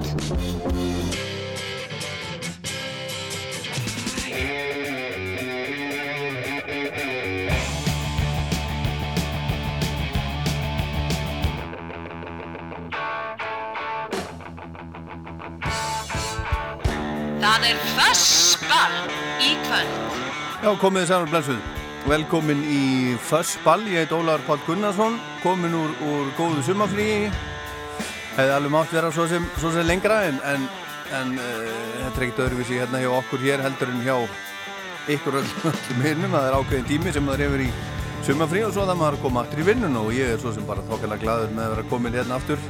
Rock. Það er Fössball í kvöld. Já, komið þið saman blessuð. Velkomin í Fössball. Ég heit Ólar Pál Gunnarsson, komin úr, úr góðu sumaflígi. Hefði alveg mátt vera svo sem, svo sem lengra en, en, en uh, þetta er ekkert öðruvísi hérna hjá okkur hér heldur en hjá ykkur öllum hinnum. Það er ákveðin tími sem það er yfir í sumafrí og svo það maður að koma aftur í vinnun og ég er svo sem bara þokkarlega gladur með að vera komin hérna aftur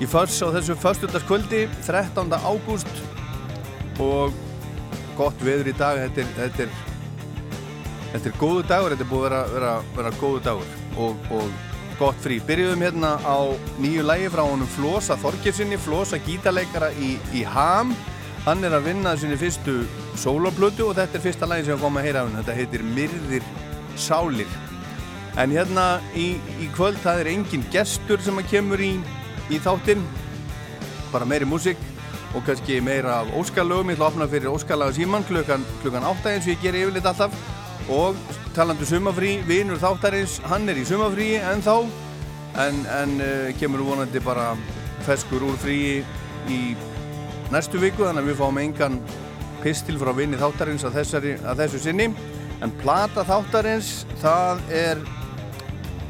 í Föss á þessu förstundaskvöldi 13. ágúst og gott veður í dag þetta er, þetta er, þetta er góðu dagur þetta er búið að vera, vera, vera góðu dagur og, og gott frí. Byrjuðum hérna á nýju lægi frá honum Flosa Þorkirsinni, Flosa gítarleikara í, í Ham. Hann er að vinna sinni fyrstu soloplötu og þetta er fyrsta lægi sem kom að heyra af hann þetta heitir Myrðir Sálir. En hérna í, í kvöld það er engin gestur sem að kemur í, í þáttinn. Bara meiri músík og kannski meira af óskalögum ég ætla að opna fyrir óskalaga síman klukkan, klukkan 8 eins og ég ger yfirleitt alltaf og talandu um sumafrí vinur þáttarins, hann er í sumafrí en þá en, en uh, kemur vonandi bara feskur úr frí í næstu viku þannig að við fáum engan pistil frá vinni þáttarins að, þessari, að þessu sinni en plata þáttarins það er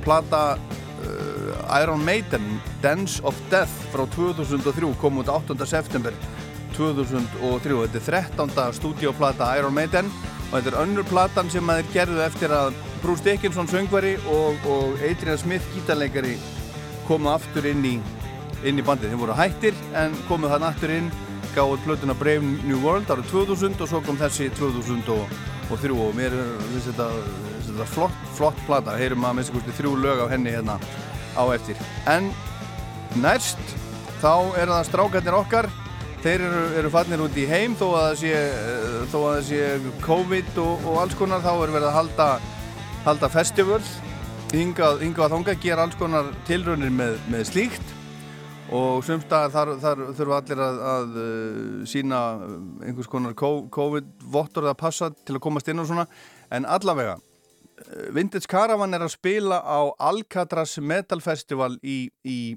plata uh, Iron Maiden Dance of Death frá 2003 kom út 8. september 2003 þetta er 13. stúdíoplata Iron Maiden og þetta er önnur platan sem að þeir gerðu eftir að Bruce Dickinson söngvari og, og Adrian Smith gítarleikari komu aftur inn í, inn í bandið. Þeir voru hættir en komu þann aftur inn gáði plötuna Brave New World árið 2000 og svo kom þessi 2003 og mér finnst þetta, þetta flott, flott plata. Heyrum að minnst þrjú lög af henni hérna á eftir. En næst þá er það strákarnir okkar þeir eru, eru fannir út í heim þó að það sé, þó að sé COVID og, og alls konar þá er verið að halda, halda festival hingað, hingað þánga gera alls konar tilraunir með, með slíkt. Og sumstaðar þar, þar þurfa allir að, að uh, sína einhvers konar COVID-vottor að passa til að komast inn og svona. En allavega Vintage Caravan er að spila á Alcatraz Metal Festival í, í,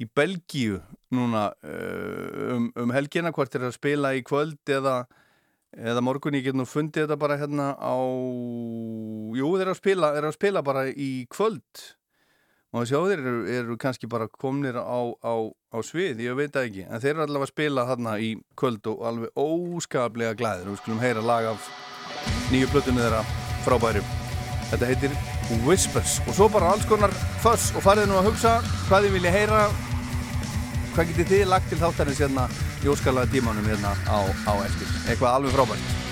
í Belgíu núna um, um helgina hvort er að spila í kvöld eða, eða morgun ég get nú fundið þetta bara hérna á jú þeir eru að spila, er að spila bara í kvöld. Og sjá þeir eru, eru kannski bara komnir á, á, á svið, ég veit það ekki en þeir eru allavega að spila hérna í kvöld og alveg óskaplega glæðir og við skulum heyra lag af nýju plötunni þeirra frábæri Þetta heitir Whispers og svo bara alls konar fuss og farið nú að hugsa hvað þið vilja heyra hvað getið þið lagt til þáttarins hérna í óskalaða tímanum hérna á, á eftir? Eitthvað alveg frábært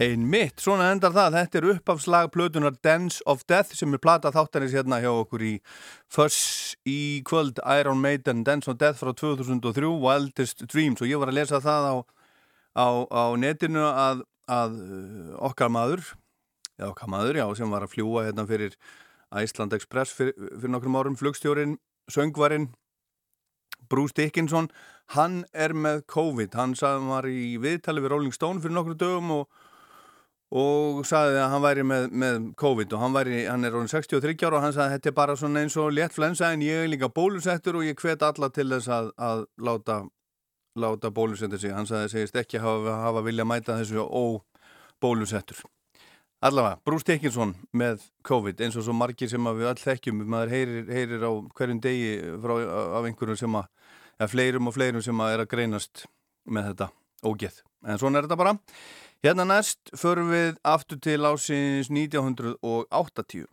Einmitt, svona endar það. Þetta er uppafslag plötunar Dance of Death sem er plata þáttanins hérna hjá okkur í Fuss í kvöld Iron Maiden Dance of Death frá 2003 Wildest Dreams og ég var að lesa það á, á, á netinu að, að uh, okkar maður já, okkar maður, já, sem var að fljúa hérna fyrir Iceland Express fyrir, fyrir nokkrum árum, flugstjórin, söngvarinn Bruce Dickinson hann er með COVID hann sagði hann var í viðtali við Rolling Stone fyrir nokkru dögum og og sagði að hann væri með, með COVID og hann, væri, hann er orðin 63 ára og hann sagði að þetta er bara svona eins og létt flensa en ég er líka bólusettur og ég hvet alla til þess að, að láta, láta bólusettur sig. Hann sagði að segist ekki hafa, hafa vilja mæta þessu óbólusettur. Allavega, Bruce Dickinson með COVID eins og svo margir sem við all þekkjum, maður heyrir, heyrir á hverjum degi frá, af einhverjum sem að, eða fleirum og fleirum sem að er að greinast með þetta ógeð. En svona er þetta bara. Hérna næst förum við aftur til ásins 1980.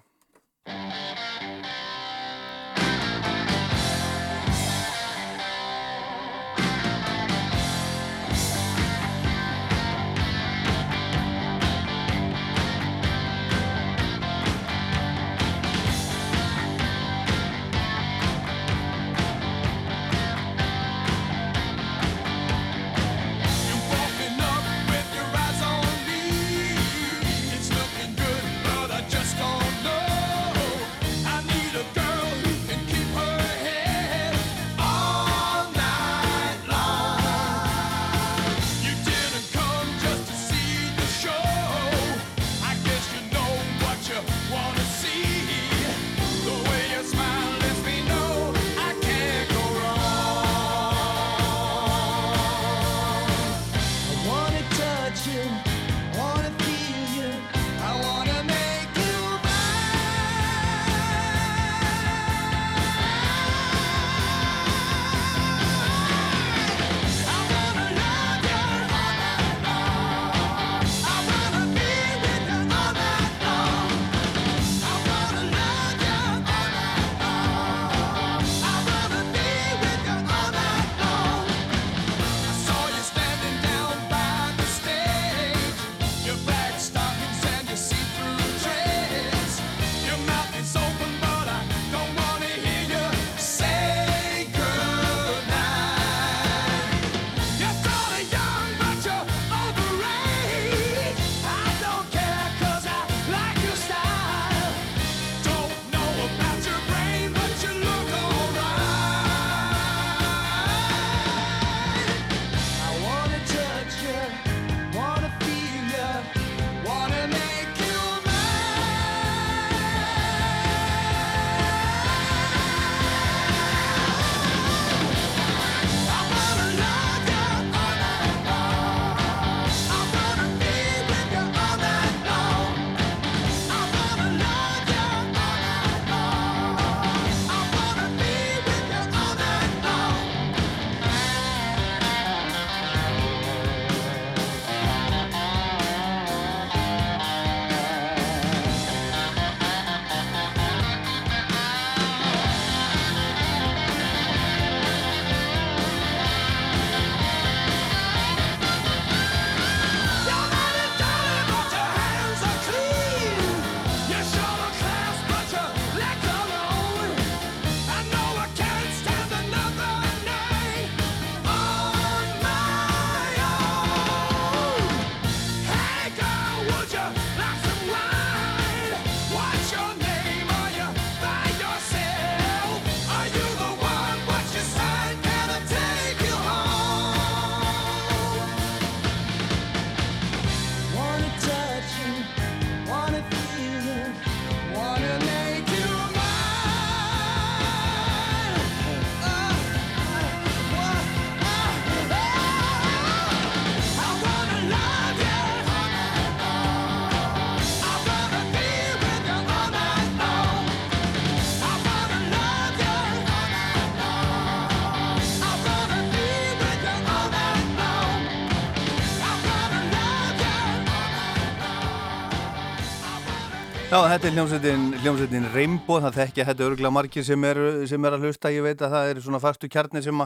þetta er hljómsveitin, hljómsveitin Rainbow, það þekkja þetta örgulega margir sem er, sem er að hlusta, ég veit að það er svona fastu kjarnir sem,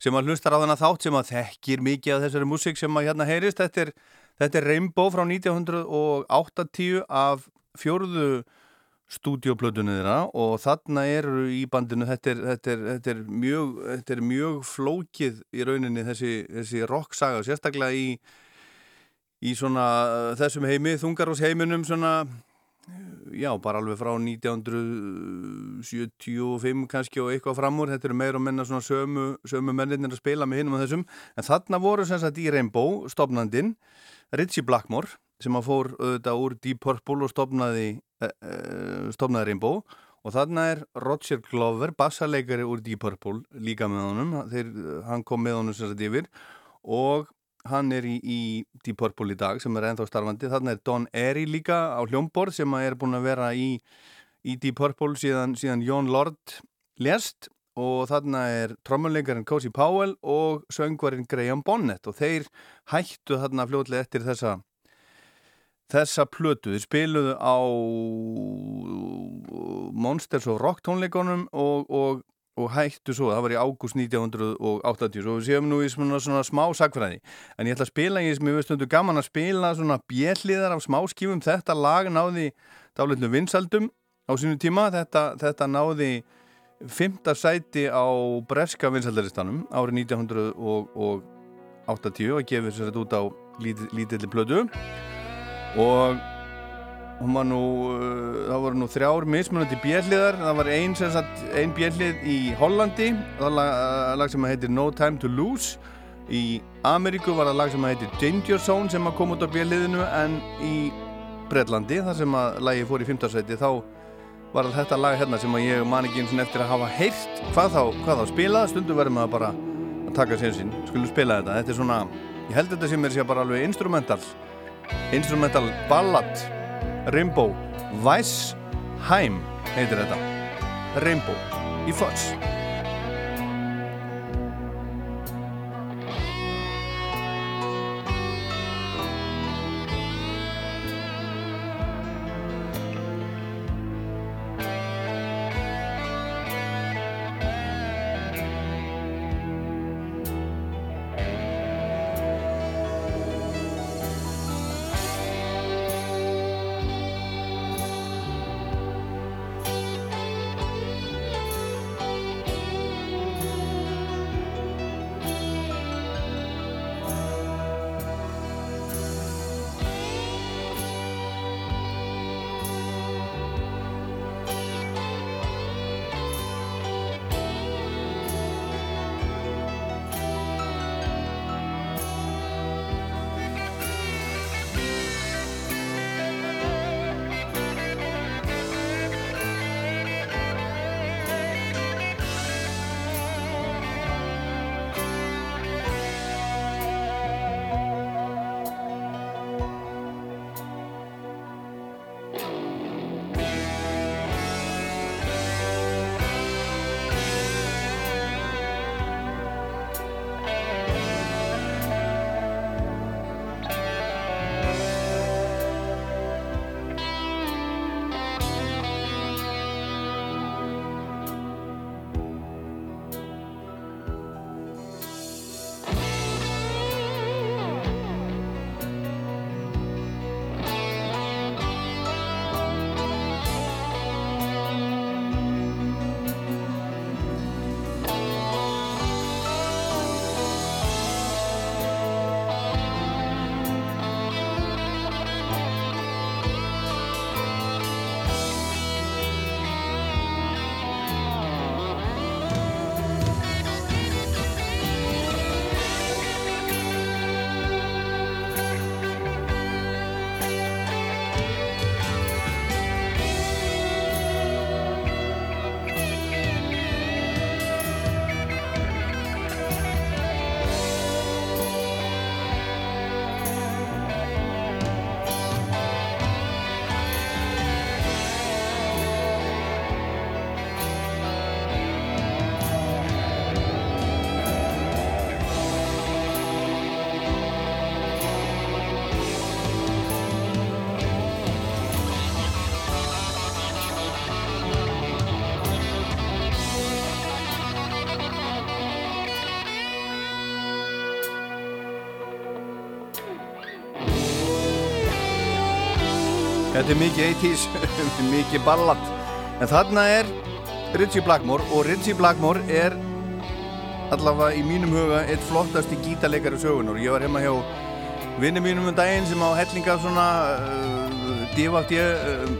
sem að hlustar á þennan þátt sem að þekkir mikið af þessari músík sem að hérna heyrist, þetta er, þetta er Rainbow frá 1980 af fjóruðu stúdioplötunni þeirra og þarna eru í bandinu, þetta er, þetta er, þetta mjög, þetta mjög flókið í rauninni þessi, þessi rocksaga, sérstaklega í, í svona þessum heimi, þungarós heiminum svona já, bara alveg frá 1975 kannski og eitthvað fram úr, þetta eru meir og menna svona sömu, sömu menninir að spila með hinnum og þessum, en þarna voru sem sagt í Rainbow stopnandinn Ritchie Blackmore sem að fór auðvitað úr Deep Purple og stopnaði, uh, stopnaði Rainbow. Og þarna er Roger Glover, bassarleikari úr Deep Purple líka með honum, Þeir, hann kom með honum sem sagt yfir. Og hann er í, í Deep Purple í dag sem er ennþá starfandi, þarna er Don Airy líka á hljómbor sem er búin að vera í, í Deep Purple síðan, síðan Jón Lord lest og þarna er trommuleikarinn Cozy Powell og söngvarinn Graham Bonnet. Og þeir hættu þarna fljóðlega eftir þessa þessa plötu, þeir spiluðu á Monsters of Rock tónleikonum og, og og hættu svo, það var í ágúst 1980 og við séum nú í svona, svona smá sagfræði, en ég ætla að spila ég sem ég veist stundu gaman að spila svona bjelliðar af smáskífum, þetta lag náði dálitlu vinsaldum á sínu tíma, þetta, þetta náði fymta sæti á breska vinsaldaristanum árið 1980 og gefið sér þetta út á lítilli plödu og hún var nú, uh, það voru nú þrjár mismunandi bjelliðar, það var einn ein bjellið í Hollandi það lag, uh, lag sem heitir No Time to Lose. Í Ameríku var það lag sem heitir Danger Zone sem kom út á bjelliðinu en í Breitlandi þar sem að lagi fór í 15. seti þá var þetta lag hérna sem að ég man ekki eins og eftir að hafa heyrt hvað þá, hvað þá spilað, stundu verðum við að bara að taka sér sín, skulum spila þetta. Þetta er svona, ég held þetta sem er sér bara alveg instrumental instrumental ballad Rainbow Weissheim heitir þetta. Rainbow í Foss Þetta er mikið 80s, mikið ballad. En þarna er Ritchie Blackmore og Ritchie Blackmore er allavega í mínum huga eitt flottasti gítarleikari sögunar. Ég var heima hjá vinni mínum um daginn sem á hellinga svona uh, divakt ég uh,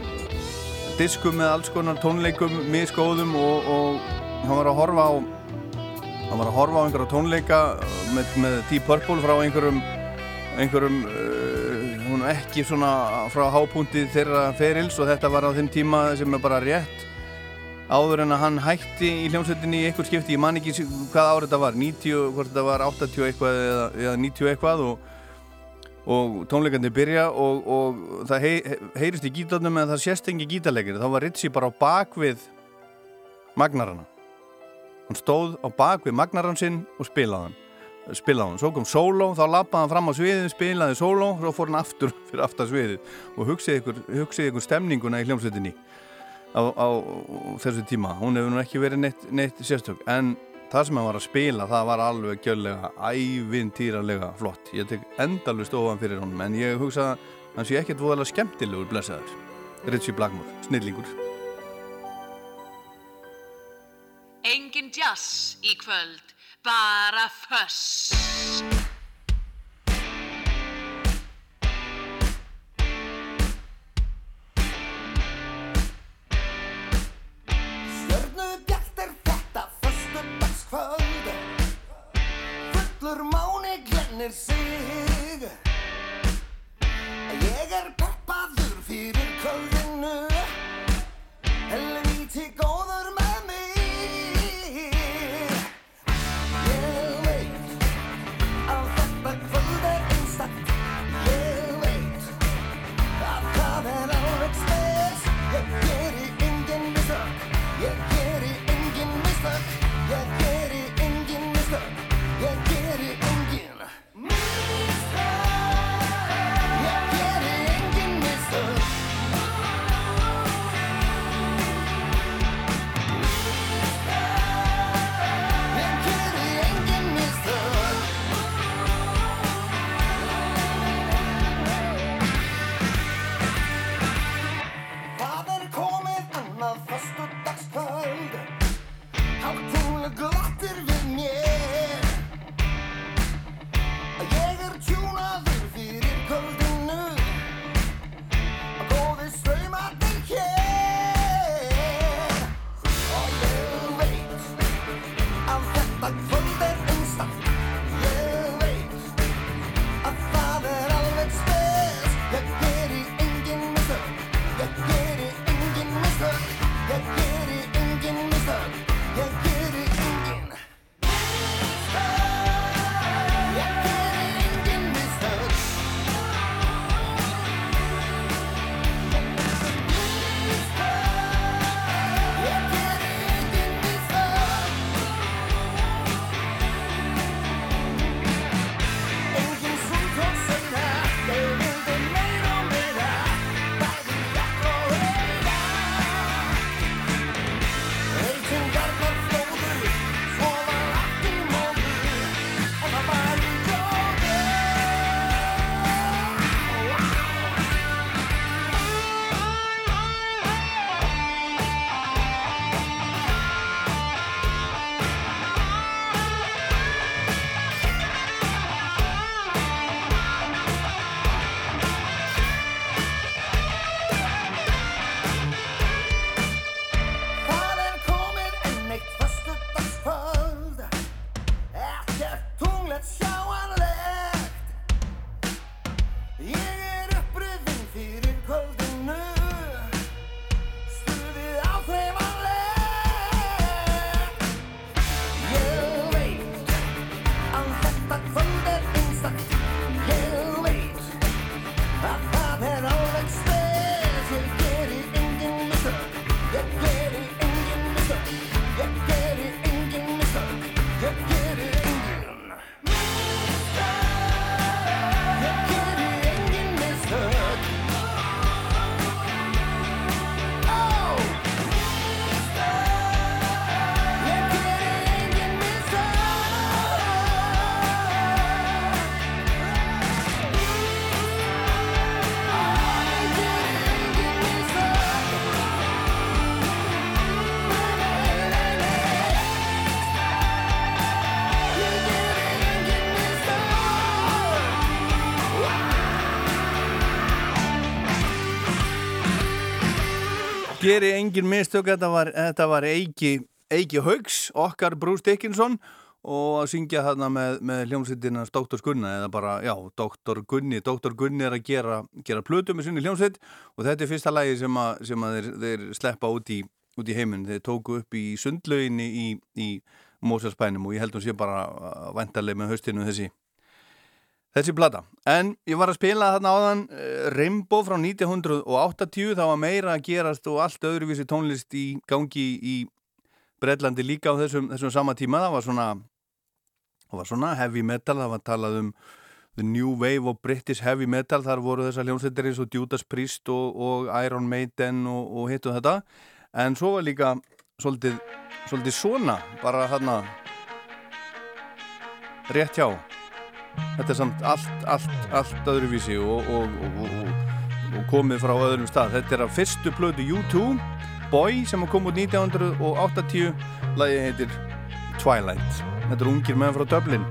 diskum með alls konar tónleikum miskóðum og, og hann var að horfa á hann var að horfa á einhverja tónleika með, með Deep Purple frá einhverjum einhverjum uh, hún ekki svona frá hápunkti þeirra ferils og þetta var á þeim tíma sem er bara rétt áður en að hann hætti í hljómsveitinni í einhver skipti, ég man ekki hvað árið þetta var 90, hvort þetta var 80 eitthvað eða, eða 90 eitthvað og, og tónleikandi byrja og, og það hei, heyrist í gítarnum en það sést engi gítarleikir. Þá var Ritchie bara á bakvið magnarana. Hann stóð á bakvið magnaran sinn og spilaði hann spilaði hann, svo kom solo, þá lappaði hann fram á sviðið spilaði solo, svo fór hann aftur fyrir aftar sviðið og hugsiði ykkur, hugsiði ykkur stemninguna í hljómsveitinni á, á þessu tíma. Hún hefur nú ekki verið neitt, neitt sérstök en það sem hann var að spila það var alveg gjörlega ævintýralega flott. Ég tek endalust ofan fyrir honum en ég hugsa að hann sé ekkert voðalega skemmtilegur blessaður. Ritchie Blackmore, snillingur. Engin jazz í kvöld, bara föss. Fullur máni glennir sig. Ég er peppaður fyrir kvöldinu geri engin mistök þetta var, þetta var Eiki, Eiki Haugs okkar Bruce Dickinson og að syngja þarna með, með hljómsveitinans Dr. Gunna eða bara, já, Dr. Gunni Dr. Gunni er að gera, gera plötu með sinni hljómsveit og þetta er fyrsta lægi sem, að, sem að þeir, þeir sleppa út í, út í heiminn, þeir tóku upp í sundlauginni í, í Mósalspænum og ég held að hún sé bara vantarlega með haustinu þessi þessi plata. En ég var að spila þarna áðan uh, Rainbow frá 1980, það var meira að gerast og allt öðruvísi tónlist í gangi í Breitlandi líka á þessum, þessum sama tíma, það var svona var svona heavy metal, það var talað um The New Wave of British Heavy Metal, þar voru þessar hljómsveitir eins og Judas Priest og, og Iron Maiden og, og hitt og þetta. En svo var líka svolítið, svolítið svona bara hérna rétt hjá þetta er samt allt, allt, allt öðruvísi og, og komið frá öðrum stað. Þetta er að fyrstu blödu U2 Boy sem kom út 1980 lagi heitir Twilight. Þetta er ungir menn frá Dublin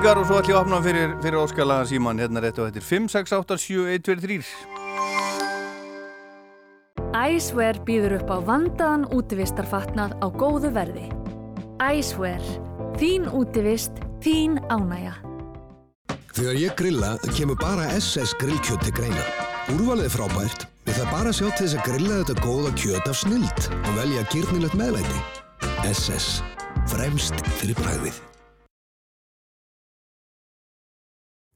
koma auglýsingar og svo ætlum ég að opna fyrir, fyrir óskalagan síman hérna rétt og þetta er 5, 6, 8, 7, 1, 2, 3 Æsver býður upp á vandaðan útivistarfatnað á góðu verði. Æsver. Þín útivist, þín ánægja. Þegar ég grilla kemur bara SS grillkjöt til greina. Úrvalið er frábært, við það bara sjá til þess að grilla þetta góða kjöt af snild og velja gyrnilegt meðlæti. SS. Fremst fyrir bræðið.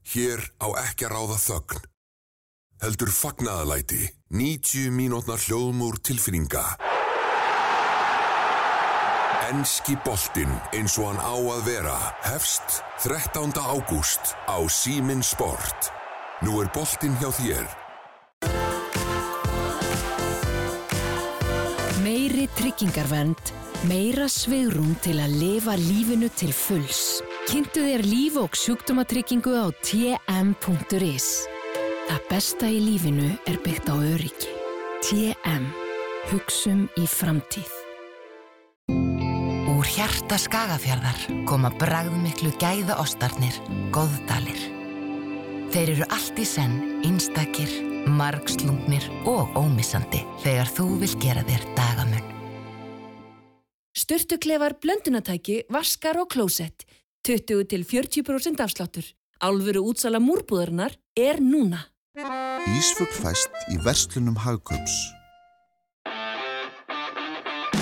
Hér á ekki að ráða þögn. Heldur fagnaðalæti, 90 mínútnar hljóðmúr tilfinninga. Enski boltinn eins og hann á að vera hefst 13. ágúst á Símin Sport. Nú er boltinn hjá þér. Meiri tryggingarvernd, meira svegrum til að lifa lífinu til fulls. Kynntu þér líf og sjúkdómatryggingu á tm.is. Það besta í lífinu er byggt á öryggi. TM. Hugsum í framtíð. Úr hjarta skagafjarðar koma bragðmiklu gæða ostarnir, góðdalir. Þeir eru allt í senn, einstakir, margslungnir og ómissandi þegar þú vil gera þér dagamun. Sturtuklefar blöndunatæki, vaskar og klósett. 20 til 40% afsláttur. Álfuru útsala múrbúðarinnar er núna. Ísfugl fæst í verslunum hagköps.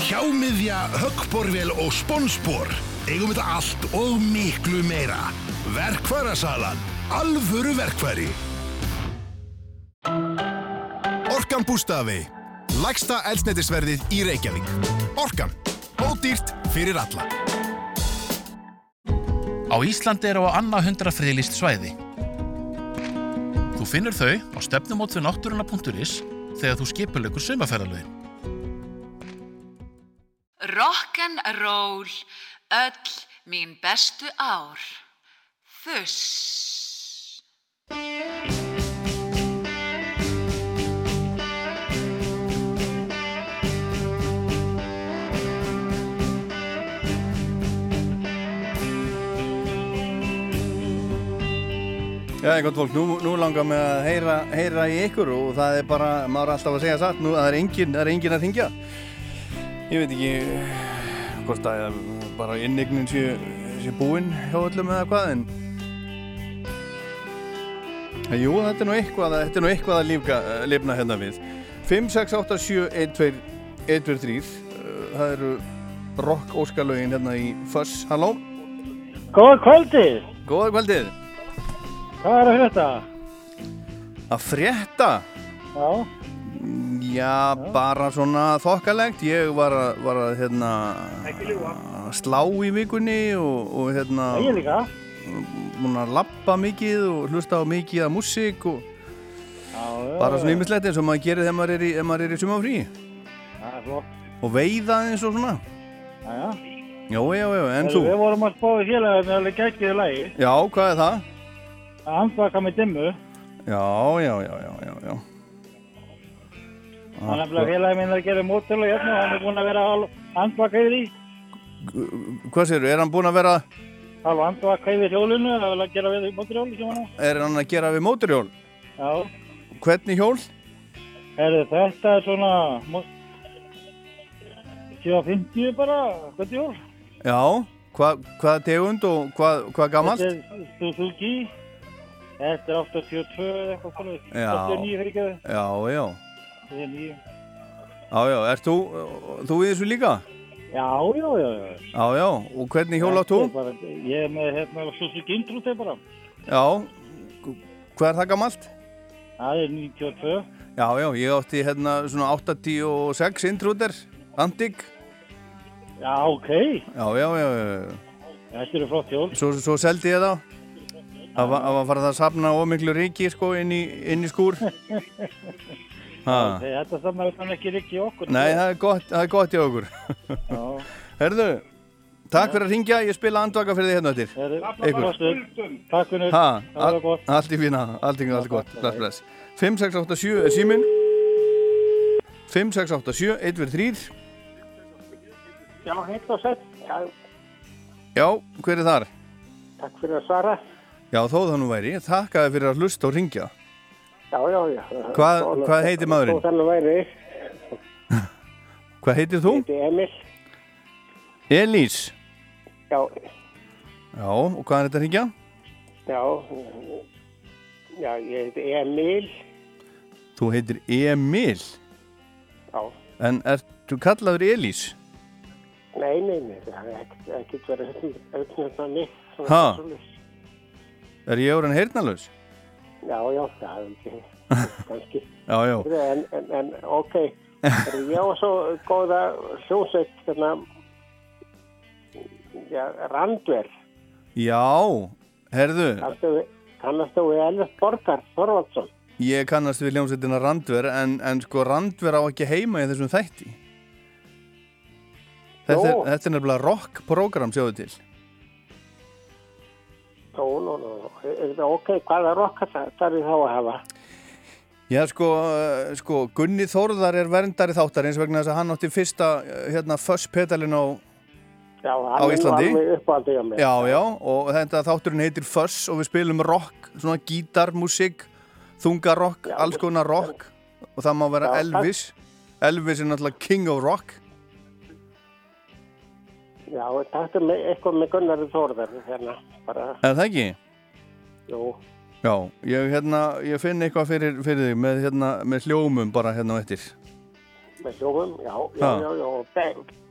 Hjámiðja, höggborvél og spónspor. Eigum þetta allt og miklu meira. Verkværasalan. Alvöru verkværi. Orkan bústafi. Lægsta elsneitisverðið í Reykjavík. Orkan. Ódýrt fyrir alla. Á Íslandi eru á annað hundra friðlýst svæði. Þú finnur þau á stefnumót við náttúruna.is þegar þú skipulegur sumaferðalögin. Rock'n'roll, öll mín bestu ár. Þuss. Já, gott fólk, nú, nú langar mig að heyra, heyra í ykkur og það er bara, maður er alltaf að segja satt, nú það er enginn, það er enginn að þingja. Ég veit ekki hvort að ég, bara innignin sé, sé búinn hjá öllum eða hvað, en en jú, þetta er nú eitthvað, þetta er nú eitthvað að lífga, lifna hérna við. 5, 6, 8, 7, 1, 2, 1, 2, 3, það eru rock óskalögin hérna í Fuss, halló? Góða kvöldið! Góða kvöldið! Hvað er að frétta? Að frétta? Já. Já, bara svona þokkalegt. Ég var að, var að hérna, slá í vikunni og, og hérna... Ég líka. Búin að lappa mikið og hlusta á mikið af músík og Já, já, bara svona já. ýmislegt eins og maður gerir þegar maður er í, er í sumafrí. Það er flott. Og veiða eins og svona. Já, já. Já, já, já, en þú? Við vorum að spá í félaginu alveg gætkiði lagi. Já, hvað er það? Að andvaka með dimmu. Já, já, já, já, já, já. Það er nefnilega félagi minn að gera mótel og hérna og hann er búinn að vera að andvaka yfir því. Hvað séru, er hann búinn að vera, Alveg andvaka yfir hjólinu að vilja gera við á. er hann að gera við móturhjól? Já. Hvernig hjól? Herðu, þetta er svona... mó- 750 bara, hvernig hjól? Já, hva, hvað tegund og hvað, hvað gamalt? Þetta er Suzuki. Þetta er 82 eða eitthvað. Já. 89 fyrir ekki. Já, já, er nýju. já, já, ert þú, þú í þessu líka? Já, já, já, já. Já, já, og hvernig hjól átt þú? Bara- Ég er með hérna Suzuki Intruter bara. Já, hvað er það gamalt? Það er 92. Já, já, ég átti hérna svona 86 intruder, antik. Já, ok. Já, já, já, já. Þetta eru flott hjól. Svo, svo seldi ég. Það var, það var farið að safna ómiklu ríki sko inn í, inn í skúr. Þetta þannig ekki rikki í okkur. Nei, það er gott, það er gott hjá okkur. Herðu, takk fyrir að ringja, ég spila andvaka fyrir því hérna eftir. Takk fyrir. Ha, Það all, var gott. allt í fína, allt í allt gott, bless, bless. 5, 6, 8, 7 er síminn. 5, 6, 8, 7, 1 verið 3. Já, heitt og sett. Já, hver er þar? takk fyrir að svara. Já, þó það nú væri. Þakkaði fyrir að hlusta og ringja. Já, já, já. Hvað- hvað heitir maðurinn? Þó þannig væri, Hvað heitir þú? heiti Emil. Elís. Já, Já, og hvað er þetta að ringja? já, já, ég heiti Emil. Þú heitir Emil. Já. En ertu kallaður Elís? Nei, nei, nei, það er ekkert, verið auðvitað Ha? svoleiðis. Er ég orðin heyrnalaus? Já, já, það er ekki, kannski. Já, já. En, en, en ok, ég var svo góða hljómsveit, hérna, já, Randver. Já, herðu, við, kannastu við Elvis Borgar Þorvaldsson? ég kannast við hljómsveitina Randver en, en sko Randver á ekki heima í þessum þætti. Þetta er, þetta er nefnilega rock-program, sjáðu til. Nú, nú, nú, er það ok, hvaða rokka þarf ég þá að hafa? Já, sko, uh, sko, Gunni Þórðar er verndari þáttar eins vegna þess að hann átti fyrsta, uh, hérna, fuss-pedalin á, Já, á er Íslandi. Já, já, og þetta þátturinn heitir Fuss og við spilum rock, svona gítarmusik, þungarrock, alls konar rock og það má vera Elvis. Elvis er náttúrulega king of rock. Já, þetta er með, eitthvað með Gunnar Þórðar, hérna, bara, Er það ekki? jú, Já, ég, hérna, ég finn eitthvað fyrir, fyrir þig með, hérna, með hljómum bara hérna á eftir. með hljóðum, já, já, já, já, be,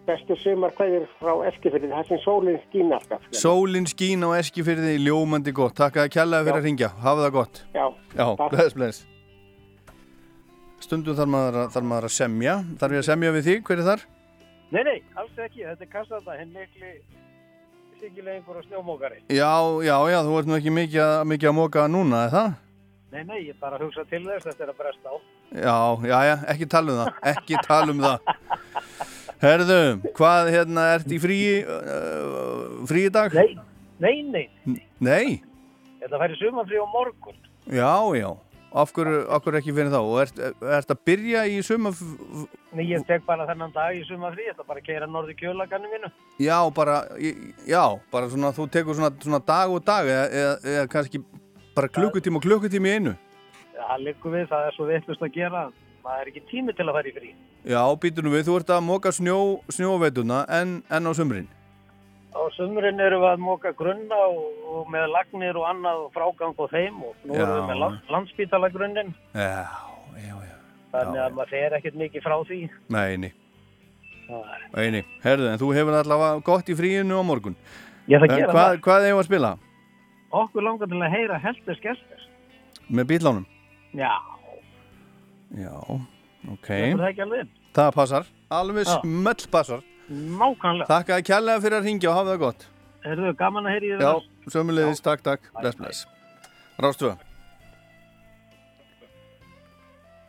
bestu sumar hverjir frá Eskifyrði, það sem sólinn skín alltaf. hérna. Sólin skín á eski fyrir þig, ljómandi gott. Takk að kjallaði fyrir að ringja. Hafa það gott. Já, Já, bless, bless. Stundum þarf maður, að, þarf maður að semja. Þarf ég að semja við þig? Hver er þar? Nei, nei, alls ekki. Þetta er kassata, hinn mikli sigilegingur og snjómókari. Já, já, já, þú ert nú ekki mikið, að- mikið að móka núna, er það? Nei, nei, ég bara hugsa til þess, þetta er að bresta á. Já, já, já, ekki tala um það, ekki tala um það. Herðu, hvað hérna, ert í frí, uh, frí í dag? Nei, nei, nei, Nei? þetta færi sumanfrí á morgun. Já, já, af hverju, af hverju ekki fyrir þá? Og ert, ert að byrja í suma, Nei, ég tek bara þennan dag í sumanfrí, þetta bara að keira norði kjölagannu mínu. já, bara, já, bara svona, þú tekur svona, svona dag og dag, eða, eða, eða kannski bara klukkutíma og klukkutíma í einu. Það liggur við, það er svo vittlust að gera. Það er ekki tími til að fara í frí. Já, býtur nú við, þú ert að móka snjó, snjóveituna en, en á sumrin. Á sumrin erum við að móka grunna og, og með lagnir og annað og frágang á þeim og nú erum við Já. með land, landspítalagrunnin. Já, Þannig að maður fer ekkert mikið frá því. nei, nei, Það er- nei, nei. Herðu, en þú hefur allavega gott í fríinu á morgun. Ég ætla að En gera það. Hvað hefur að spila? Okkur langar til að heyra heldur skelltir. Með bílánum? Já, Já, ok. það. Það passar, alveg smöll passar. Nákvæmlega. Þakka að kjærlega fyrir að ringja og hafa það gott. Erðu gaman að heyra í þér? Já, sömulegis, takk, takk, bless, bless. Rástu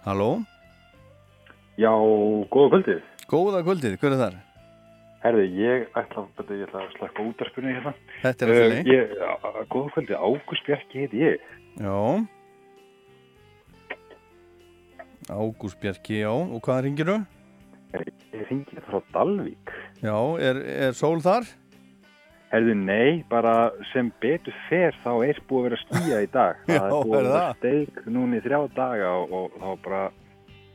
Halló? Já, góða kvöldið. Góða kvöldið, hver er þar? Herði, ég ætla, ég ætla að slaka útarspunni hérna. Þetta er allt í lagi. ég- á- á- Góða kvöldið, Ágúst Bjarki heiti ég. Já. Ágúst Bjarki, já. Og hvað ringir þú? Ég ringi frá Dalvík. Já, er, er sól þar? Herði, nei, bara sem betur fer þá er búið að vera skýja í dag. Já, það er búið að vera það? steik núna í þrjá daga og, og þá bara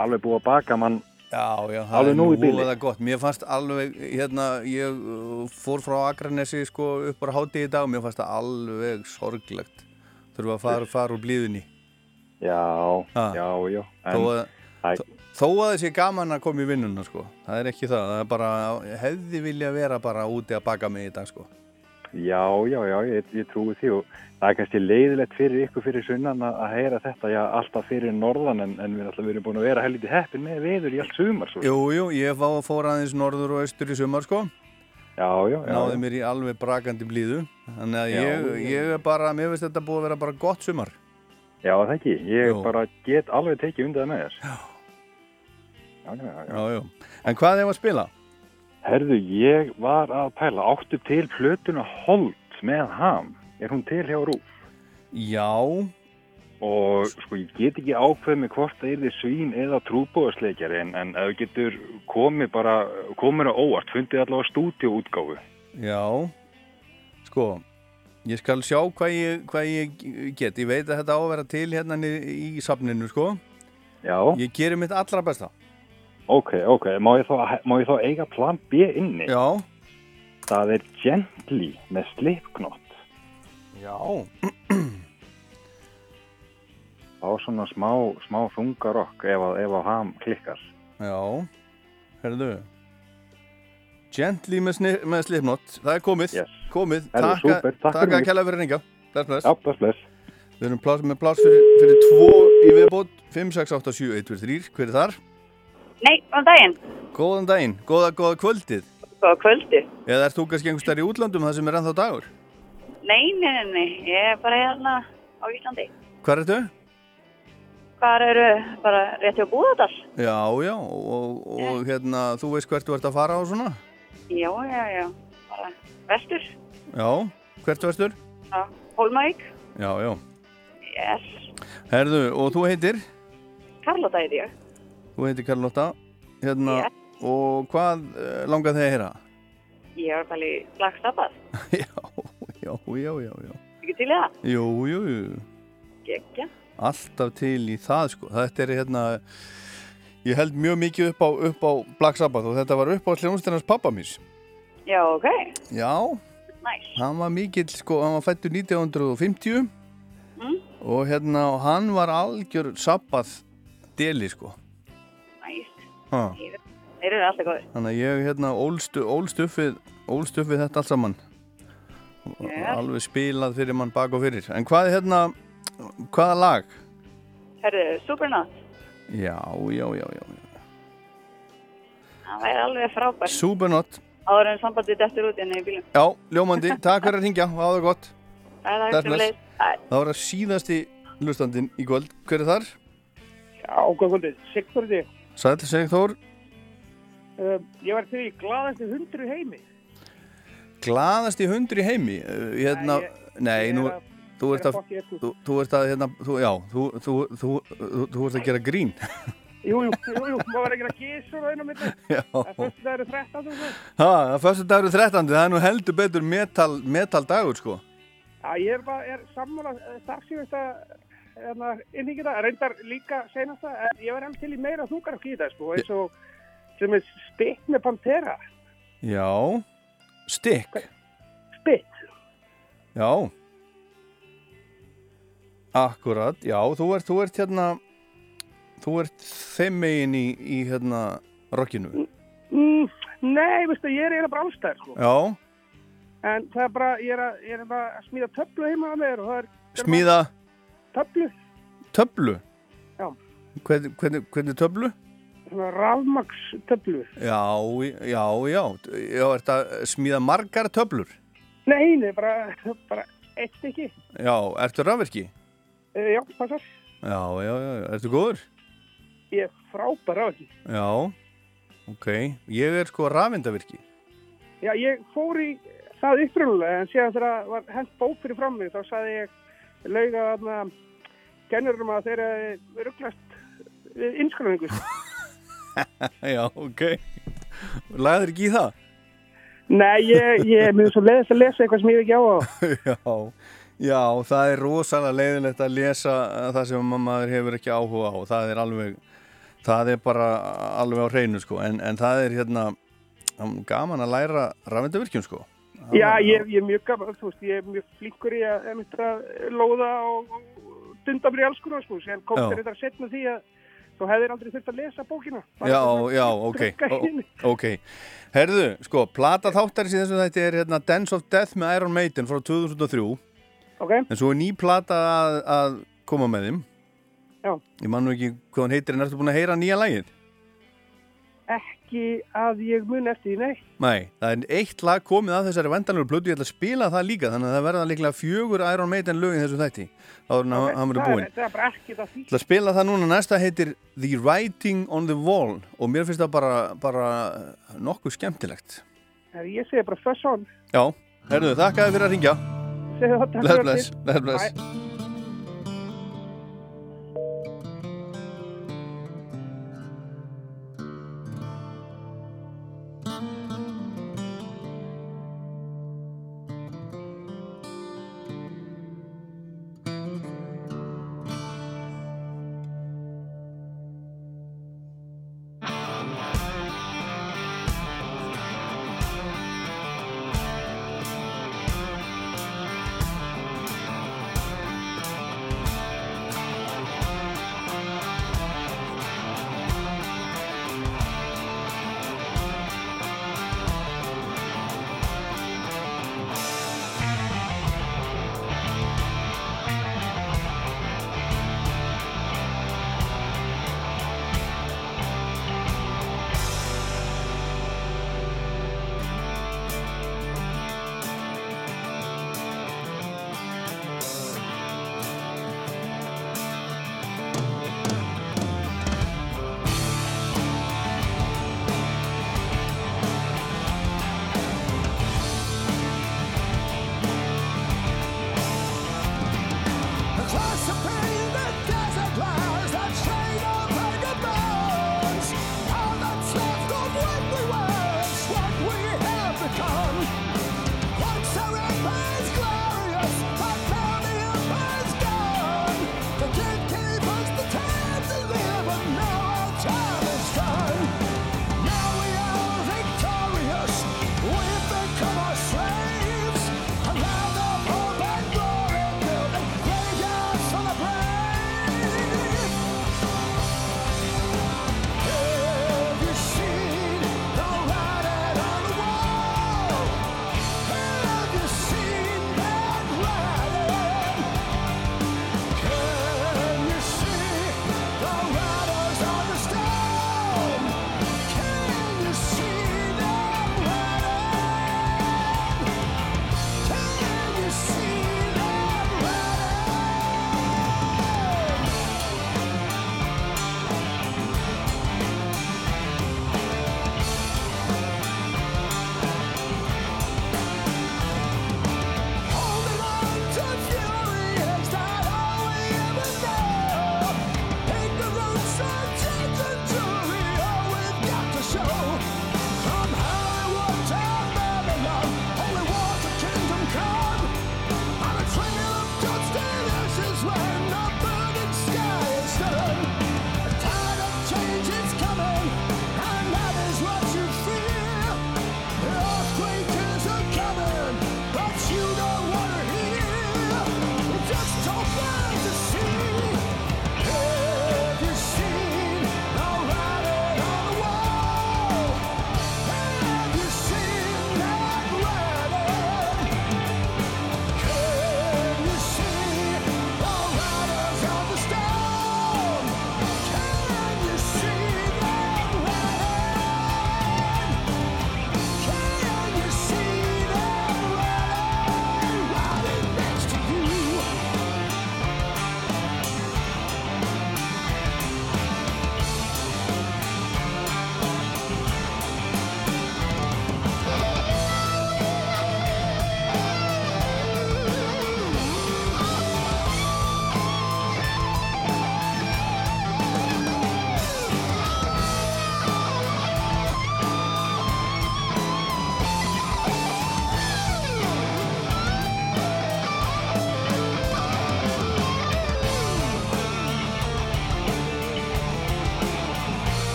alveg búið að baka mann Já, já, það er nú það gott. Mér fannst alveg, hérna, ég uh, fór frá Akranesi sko upp á hátíð í dag og mér fannst það alveg sorglegt. Þurfa að fara, fara úr blíðunni. Já, Ha. já, já. En, Þó að, þó, þó að sé gaman að koma í vinnuna sko. Það er ekki það. Það er bara, hefði vilja vera bara úti að baka mig í dag sko. Já, já, já, ég, ég trúi því og það er kannski leiðilegt fyrir ykkur fyrir sunnan að, að heyra þetta, já, alltaf fyrir norðan en, en við alltaf verðum búin að vera helviti heppin með veður í allt sumar. Svo. Jú, jú, ég fá, fór aðeins norður og austur í sumar sko. Já, já, já. Náði mér í alveg brakandi blíðu. Þannig að Já, ég, ég er bara, mér finnst þetta búið að vera bara gott sumar. Já, það ekki. Ég Jú. bara get alveg tekið undan með þess. Já. Já, já, já. En hvað hefur að spila? Herðu, ég var að pæla, áttu til plötuna Holt með ham. Er hún til hjá Rúf? Já. Og sko, ég get ekki ákveð með hvort það er þið svín eða trúbóðsleikjari en, en ef þú getur komið bara, komið á óvart, fundið allavega stúdíóútgáfu. Já, sko, Ég skal sjá hvað ég, hvað ég get. Ég veit að þetta á að vera til hérna niðri í safninu, sko. Já. Ég gerir mitt allra besta. Ok, ok, má ég, þá, má ég þá eiga plan B inni? Já. Það er Gently með slipknott. Já. Á svona smá, smá þungarokk ef, að- ef að ham klikkar. Já. Herðu. Gently með, með slipnott. Það er komið. Yes. Komið. Herðu, Takka, súper. Takk fyrir mig. að kella fyrir ringa. Bless, bless. Já, bless, bless. Við erum pláss, með pláss fyrir, fyrir tvo í viðbót. 5, 6, 8, 7, 1, 2, 3. Hver er þar? Nei, góðan daginn. Góðan daginn. Góða, góða kvöldið. Góða kvöldi. Eða ert þú kannski einhver stær í útlandum það sem er ennþá dagur? Nei, nei, nei, nei, ég er bara hérna á Íslandi. Hvar ertu? Hvar eru bara rétti á Búðardal? Já, já, og, og hérna, þú veist hvert þú ert að fara á svona? Já, já, já, bara vestur, Já, hvert vestur? á Hólmavík. Já, já. Yes, Herðu, og þú heitir? Karlota heiti ég. Þú heitir Karlotta. Hérna, og hvað uh, langað þið að heyra? Ég er bara í Black Sabbath. já, já, já, já. Ekki til það? Jú, jú, jú. Gekja. Alltaf til í það, sko. Þetta er hérna, ég held mjög mikið upp á, upp á Black Sabbath og þetta var upp á hljónstennars pappa míns. Já, ok. Já, Næs. hann var mikill, sko, hann var fættur 1950 Mm. og hérna, hann var algjör Sabbath deli, sko. Þeir eru alltaf góður. Þannig að ég hérna ólst, upp við, ólst upp við þetta allt saman. Og Yes. Alveg spilað fyrir mann bak og fyrir. En hvað er hérna, hvaða lag? Herðu, Supernaut. Já, já, já, já. Það væri alveg frábært. Supernot. Áður en sambandið dettur út inn í bílum. Já, ljómandi. Takk fyrir að ringja. Það var gott. Það er Bless, það. Það var að síðasti hlustandinn í kvöld. Hver er þar? Já, góð kvöldið. Sigþórði. Sæl, Sigþór. Uh, ég var til í gladasti hundru í heimi. Glaðasti hundur í heimi. Uh, hérna, nei, ég nú, er að- þú ég ert er að, að í þú, þú ert að, hérna, þú, já, þú, þú, þú, þú, þú ert að gera grín. Jú, jú, jú, jú, maður var ekki að gísa og einu milli. Já. Það er fyrst það eru 13 og svo. Ha, það fyrstu dagur 13. Það er nú heldur betur metal, metal dagur, sko. Já, ég er bara, er sammála starfsýfesta hérna, innhengið það, reyndar líka senasta, en ég var hefði til í meira þungar í það, sko, eins og sem er stitt með Pantera. Já, stikk. Spitt. Já. Akkurat, já, þú ert, þú ert hérna, þú ert þeim megin í, í hérna, rockinu. Mm, nei, veistu, ég er eiginlega bara allstæður, sko. Já, En það er bara, ég er að, ég er að smíða töflu heima að mér og það er... Töflu, töflu. Já. Hvernig, hvernig, hvernig töflu? svona rafmaks töflu. Já, já, já, já, ert að smíða margar töflur. Nei, nei, bara, bara eitt stykki. Já, ertu rafverki? Uh, já, passar. Já, já, já, ertu góður? Ég er frábær ekki. Já, ok, ég er sko rafendavirki. Já, ég fór í það upprunulega en síðan þegar það var hent bók fyrir fram mig þá saði ég lauga þarna kennurum að þeirra rugglast innskráningu. já, ok, lagður ekki í það? Nei, ég, ég er mjög svo leiðist að lesa eitthvað sem ég ekki á á. já, já, það er rosalega leiðilegt að lesa það sem maður hefur ekki áhuga á. Það er alveg, það er bara alveg á hreinu sko, en, en það er hérna gaman að læra rafendavirkjum sko. Já, ég, ég er mjög gaman, þú veist, ég er mjög flinkur í að, að lóða og, og dunda mér í alls konar, sko, sem kom þetta setna því að þú hefðir aldrei þurft að lesa bókina. Já, já, ok, ok. Herðu, sko, plata þáttarins í þessu þætti er hérna Dance of Death með Iron Maiden frá 2003. Ok. En svo er ný plata að, að koma með þeim. Já. Ég man nú ekki hvað hann heitir, en ertu búin að heyra nýja lagið? Ekki að ég mun eftir því, nei. Nei, það er eitt lag komið af þessari vendanlegu plötu, ég ætla að spila það líka, þannig að það verða líklega fjögur Iron Maiden lögin þessu þætti. Áður en okay, hann verður það, búinn. er, það er bara ekki það því. Ég ætla að spila það núna, næsta heitir The Writing on the Wall og mér finnst það bara, bara nokkuð skemmtilegt. Ég segi bara fuss on. Já, herðu, þakka þér fyrir að ringja. Segðu það, takk Bless, fyrir bless,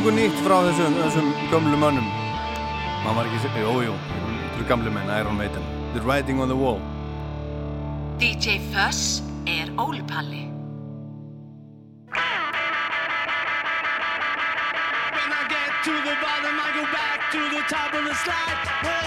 splungu nýtt frá þessum, þessum gömlu mönnum maður var ekki, jú, jú þetta eru gamlu menn, Iron Maiden The Writing on the Wall DJ Fuss er Óli Palli. When I get to the bottom, I go back to the top of the slide.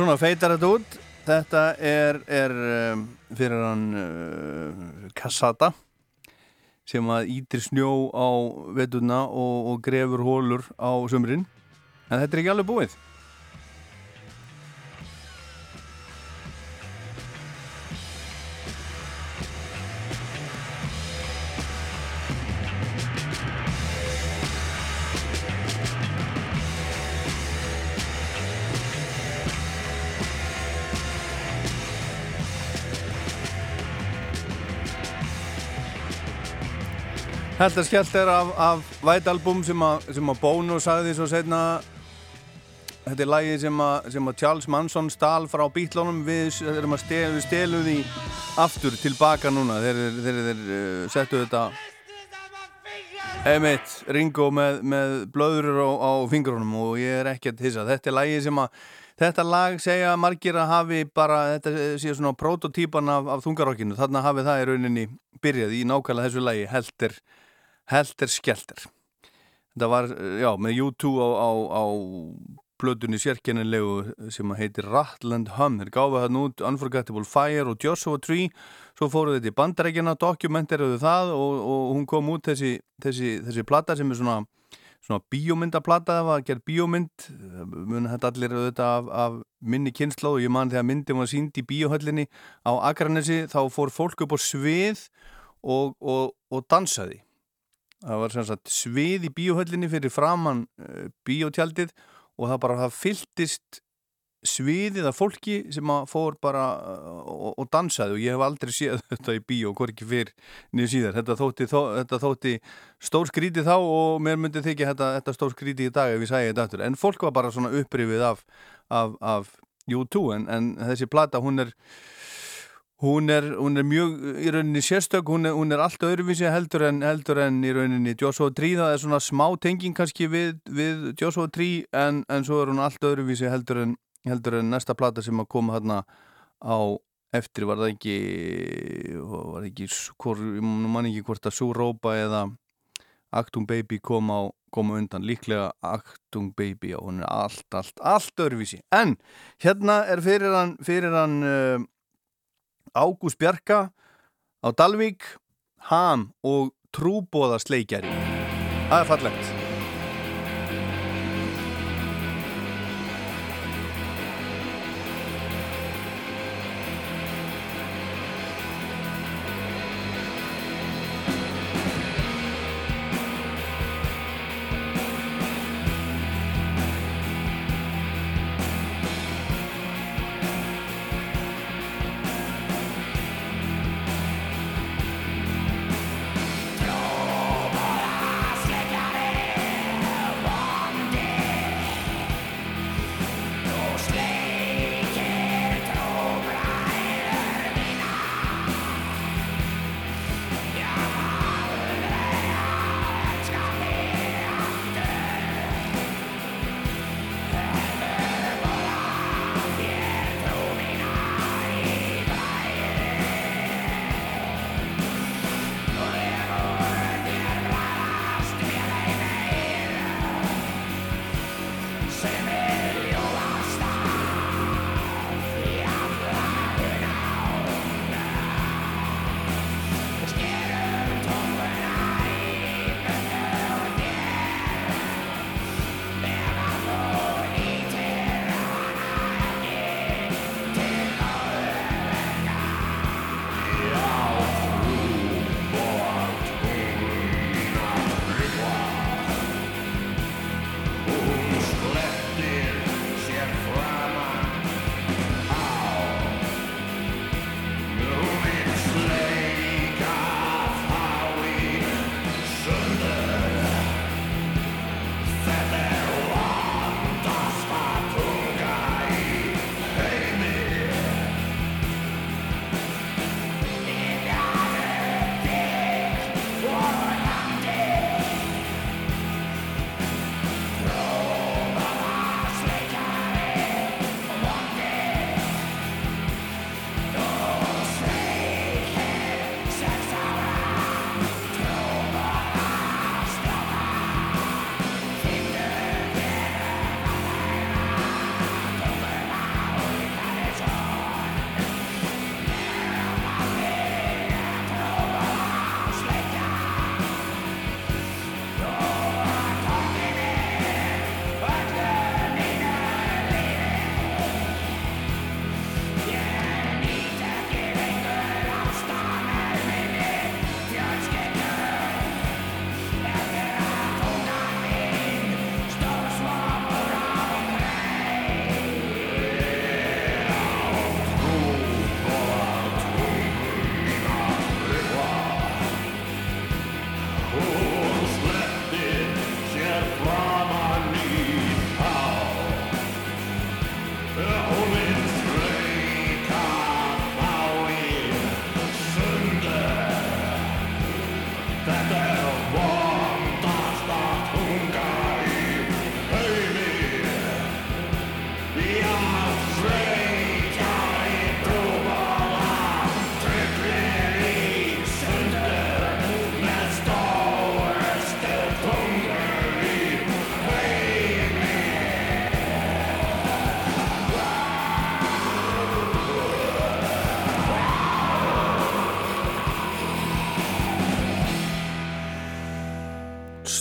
Svona feitar þetta út. Þetta er, er um, fyrir hann uh, Kassata sem að ítir snjó á veturna og, og grefur hólur á sömrin en þetta er ekki alveg búið Þetta skellt er af, af White Album sem að, Bono sagði svo setna Þetta er lagið sem að, Charles Manson stál frá bítlónum við, stel, við stelum því aftur tilbaka núna. Þeir, þeir, uh, settu þetta Emitt, Ringo með, með blöður á, á fingrunum og ég er ekkert hissa. Þetta er lagið sem að Þetta lag segja margir að hafi bara, þetta sé svona prototýpan af, af þungarokkinu, þarna hafi það í rauninni byrjað í nákvæmlega þessu lagi, helter, helter skelter. Þetta var, já, með U2 á, á, á plötunni sérkennilegu sem að heitir Ratland Hum. Þeir gáðu það út Unforgettable Fire og Joshua Tree. Svo fóruð þetta í bandarækjana dokumenteruðu það og, og hún kom út þessi, þessi, þessi plata sem er svona svona bíómyndaplata, það var gerð bíómynd. Mun þetta allir auðvitað af, af minni kynnslóð og ég man þegar myndin var sínd í bíóhöllinni á Akranesi þá fór fólk upp á svið og, og, og dansaði það var sagt svið í bíóhöllinni fyrir framann uh, bíótjaldið og það bara það fylltist sviðið af fólki sem að fór bara uh, og, og dansaði og ég hef aldrei séð þetta í bíó, hvort ekki fyrr niður síðar, þetta þótti, þó, þetta þótti stór skríti þá og mér myndi þykja þetta, þetta stór skríti í dag ef ég sæði þetta aftur, en fólk var bara svona upprifið af, af, af U2 en, en þessi plata hún er Hún er, hún er mjög í rauninni sérstök, hún er, hún er allt öðruvísi heldur en, heldur en í rauninni Joshua Tree, það er svona smá tenging kannski við, við Joshua Tree en, en svo er hún allt öðruvísi heldur en, heldur en næsta plata sem að koma hérna á eftir. Var það ekki, var ekki, hvor, ég man ekki hvort að Súrópa eða Actung Baby kom á, kom á undan, líklega Actung Baby og hún er allt, allt, allt öðruvísi. En hérna er fyrir hann, fyrir hann uh, Ágúst Bjarka á Dalvík, Ham og Trúbóðasleikjari. Það er fallegt.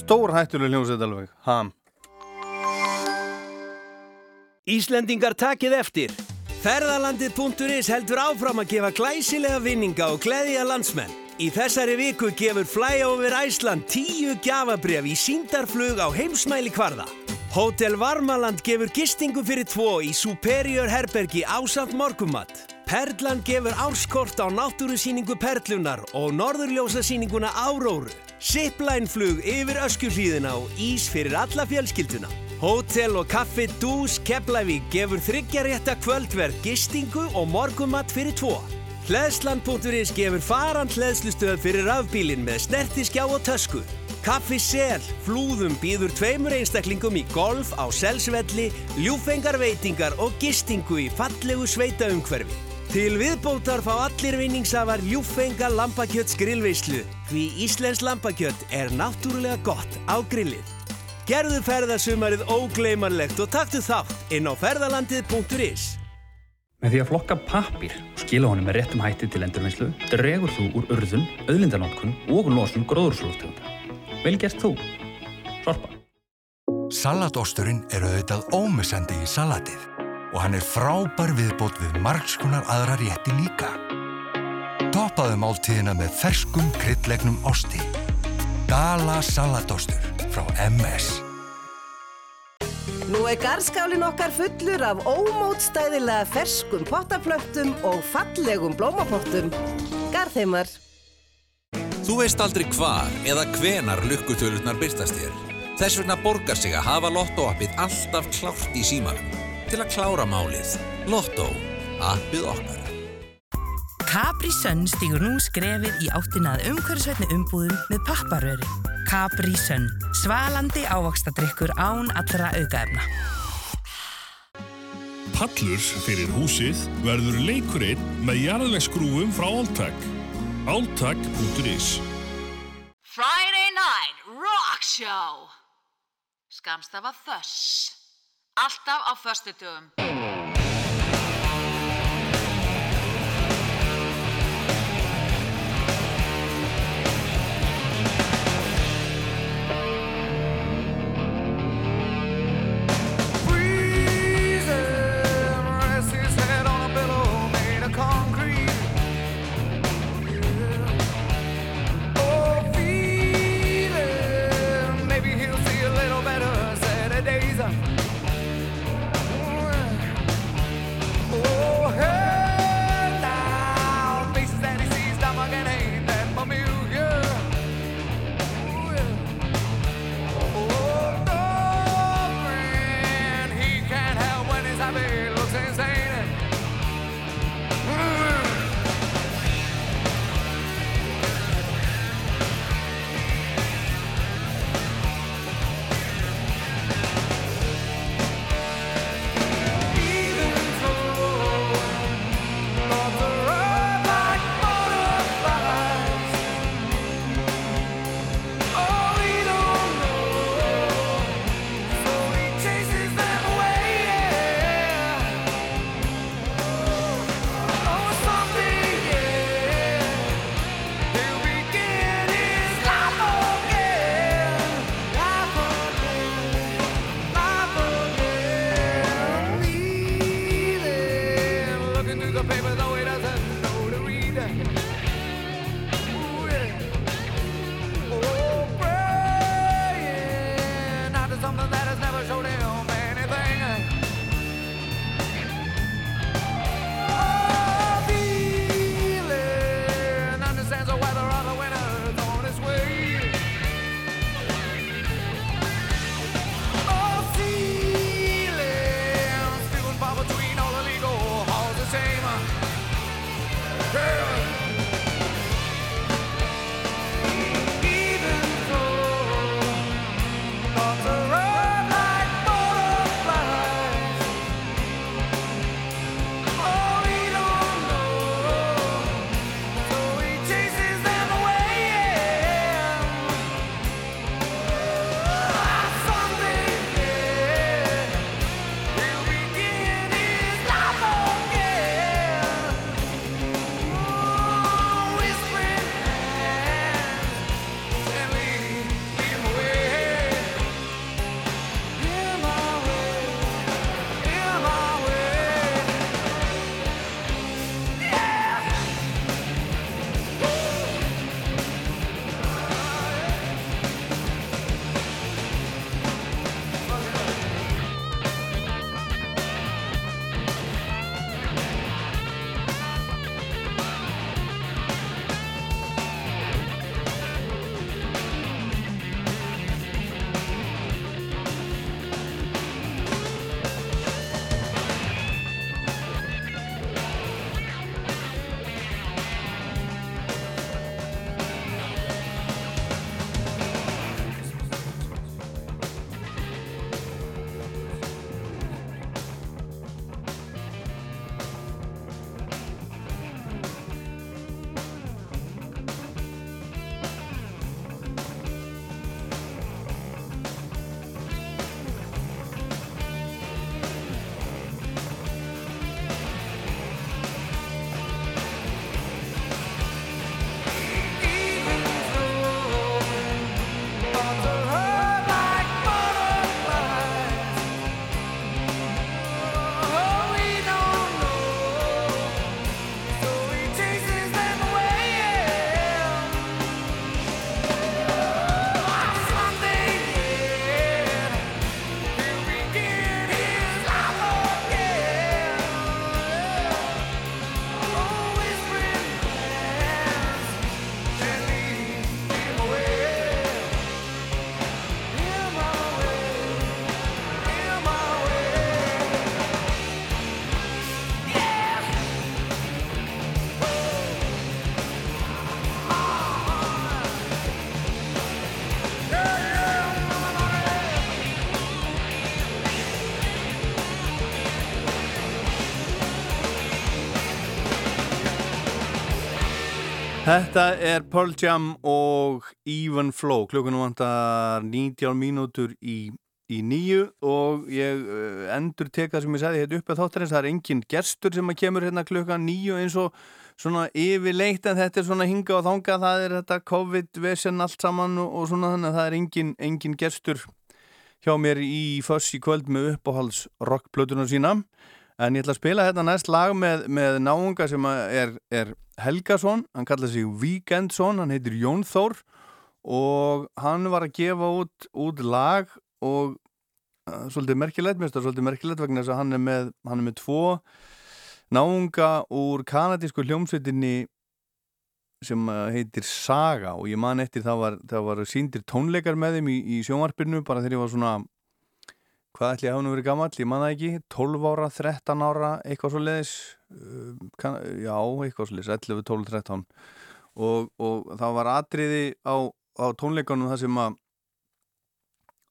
Stór hættuleg hljómsveit alveg, ham. Íslendingar takið eftir. Ferðalandið.is heldur áfram að gefa glæsilega vinninga og gleðja landsmenn. Í þessari viku gefur Flyover Iceland tíu gjafabref í síndarflug á heimsmæli kvarða. Hotel Varmaland gefur gistingu fyrir tvo í Superior Herbergi ásamt morgumatt. Perlan gefur árskort á náttúrusýningu Perlunar og norðurljósasýninguna Áróru. Zipline-flug yfir öskjuhlíðina og ís fyrir alla fjölskylduna. Hótel og kaffi Dús Keflavík gefur þryggjarétta kvöldverð, gistingu og morgumatt fyrir tvo. Hleðsland.is gefur farand hleðslustöð fyrir rafbílinn með snertiskjá og tösku. Kaffi Sel, flúðum býður tveimur einstaklingum í golf á Selsvelli, ljúfengar veitingar og gistingu í fallegu sveitaumhverfi. Til viðbótar fá allir vinningsafar ljúfenga lambakjöts grillveislu því Íslensk lambakjött er náttúrulega gott á grillið. Gerðu ferðasumarið ógleymanlegt og taktu þátt inn á ferðalandið.is. Með því að flokka pappir og skila honum með réttum hætti til endurvinnslu dregur þú úr urðun, auðlindanótkun og losun gróðurslóftegunda. Vel gert þú. Sorpa. Salatosturinn er auðvitað ómissandi í salatið og hann er frábær viðbót við margskonar aðra rétti líka. Toppaðu máltíðina með ferskum kryddlegnum osti. Gala salatostur frá MS. Nú er garðskálinn okkar fullur af ómótstæðilega ferskum pottaplöntum og fallegum blómapottum. Garðheimar. Þú veist aldrei hvar eða hvenar lukkutölurnar byrtast þér. Þess vegna borgar sig að hafa Lotto-appið alltaf klárt í símanum til að klára málið. Lotto. Appið okkar. Capri Sun stígur nú skrefið í áttinað umhverfisveitni umbúðum með papparöri. Capri Sun. Svalandi ávaxtadrykkur án allra aukaefna. Pallur fyrir húsið verður leikurinn með jarðvegsgrúfum frá Alltag. Alltag.is Friday Night Rock Show Skamstafa Þöss Alltaf á föstudögum Þetta er Pearl Jam og Even Flow. Klukkunum vantar 19 mínútur í, í nýju og ég uh, endur teka sem ég sagði hérna upp að þáttarins, það er engin gerstur sem að kemur hérna klukkan nýju eins og svona yfirleitt en þetta er svona hinga og þanga, það er þetta COVID-vesen allt saman og, svona þannig að það er engin, engin gerstur hjá mér í föss í kvöld með uppáhalds rockplötunar sína en ég ætla að spila hérna næst lag með, með náunga sem er, er Helgason, hann kallaði sig Weekendsson, hann heitir Jón Þór. Og hann var að gefa út, út lag og uh, svolítið merkilegt, mér finnst það svolítið merkilegt vegna þess að hann er með, hann er með tvo náunga úr kanadísku hljómsveitinni sem uh, heitir Saga. Og ég man eftir það var, það var síndir tónleikar með þeim í, í sjónvarpinu bara þegar ég var svona hvað ætli ég hafa nú verið gammal, ég man það ekki. 12 ára, 13 ára, eitthvað svo leiðis kann, já, eitthvað svo leiðis 11, 12, 13 og, og það var atriði á, á tónleikanum það sem að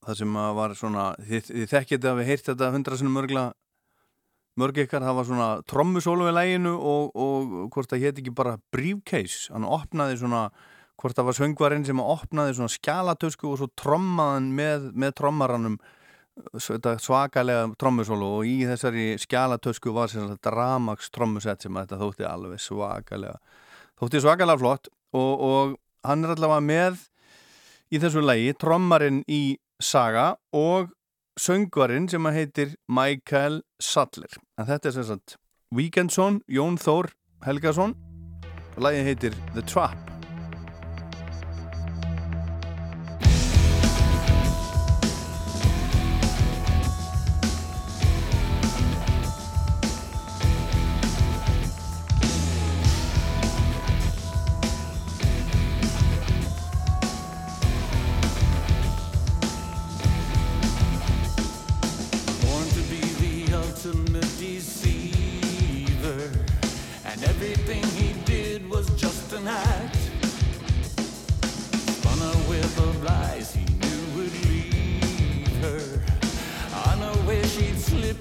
það sem að var svona þið, þið þekkið að við heyrt þetta hundra sinni mörgla mörg ykkar, það var svona trommusólu við læginu og, og hvort það hétt ekki bara briefcase, hann opnaði svona hvort það var söngvarinn sem opnaði svona skjálatösku og svo trommaðan með, með trommaranum svakalega trommusólu og í þessari skjálatösku var þetta Ramax trommusett sem þetta þótti alveg svakalega þótti svakalega flott og, og hann er allavega með í þessu lægi trommarinn í Saga og söngvarinn sem heitir Michael Sattler. En þetta er sem sagt Weekendsson, Jón Þór Helgason og lægi heitir The Trap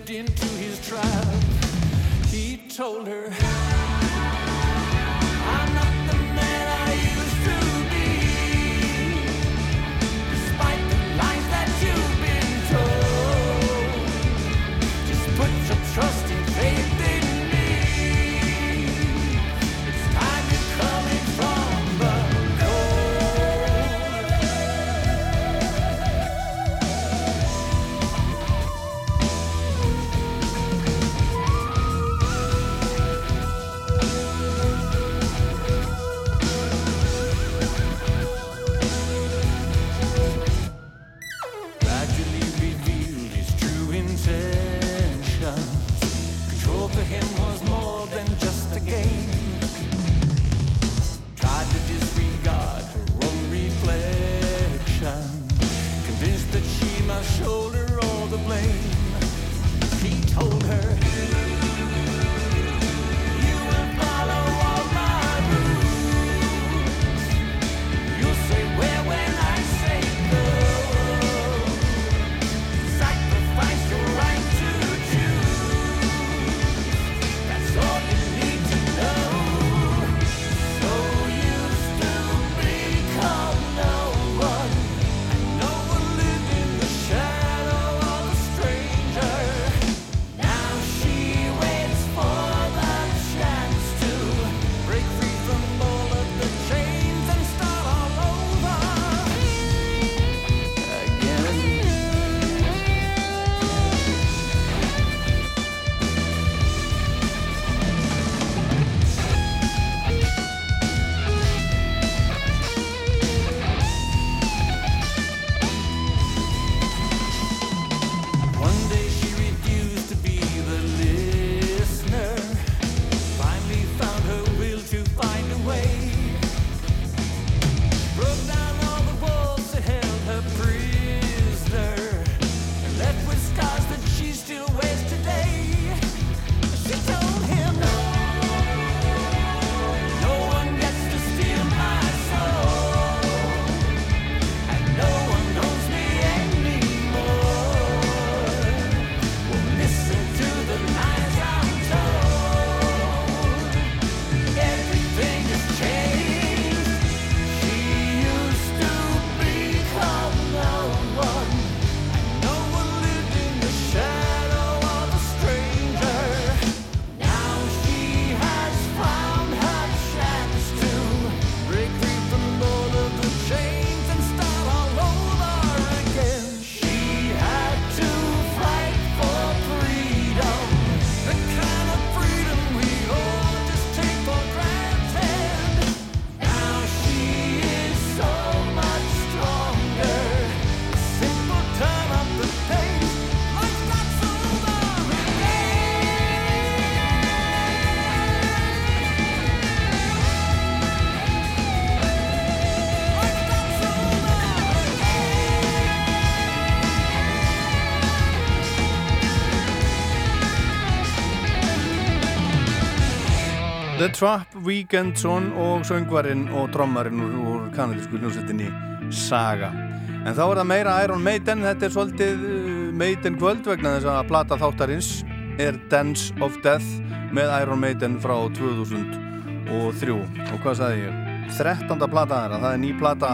into his trap. He told her. The Trap Weekendson og söngvarinn og trommarinn úr, kanadísku hljómsveitinni Saga. En þá er það meira Iron Maiden, þetta er svolítið uh, Maiden kvöld vegna þess að plata þáttarins er Dance of Death með Iron Maiden frá 2003 og hvað sagði ég? 13. plata þeirra, það er ný plata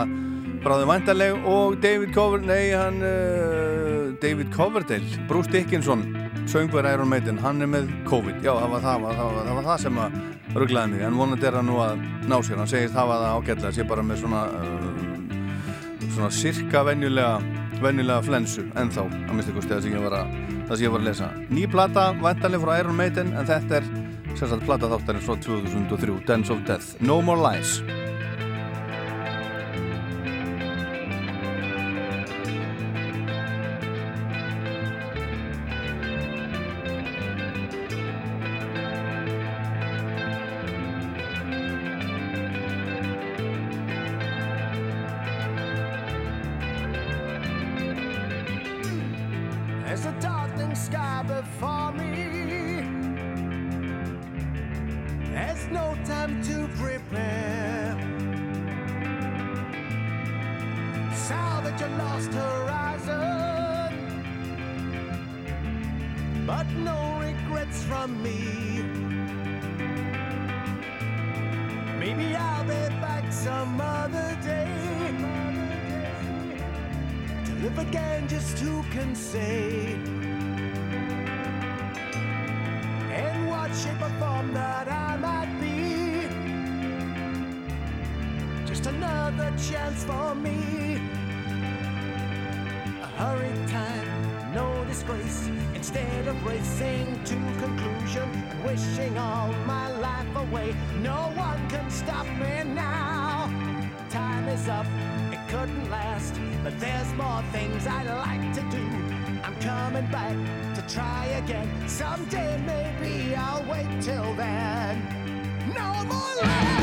frá þau væntaleg og David Cover, nei hann uh, David Coverdale, Bruce Dickinson söngvar Iron Maiden, hann er með COVID já það var það, það, var, það, var það sem að rugglaði mig, en vonandi er hann nú að ná sér. Hann segist hafa það ágætlega, sé bara með svona uh, svona cirka venjulega, venjulega flensu en þá, að minnst ykkur var að það sem ég var að lesa. Ný plata vantarlega frá Iron Maiden, en þetta er sérstaklega plata þáttarins frá 2003 Dance of Death, No More Lies Live again, just who can say? In what shape or form that I might be. Just another chance for me. A hurried time, no disgrace. Instead of racing to conclusion wishing all my life away, no one can stop me now. Time is up, couldn't last, but there's more things I'd like to do. I'm coming back to try again. Someday maybe I'll wait till then. No more lies!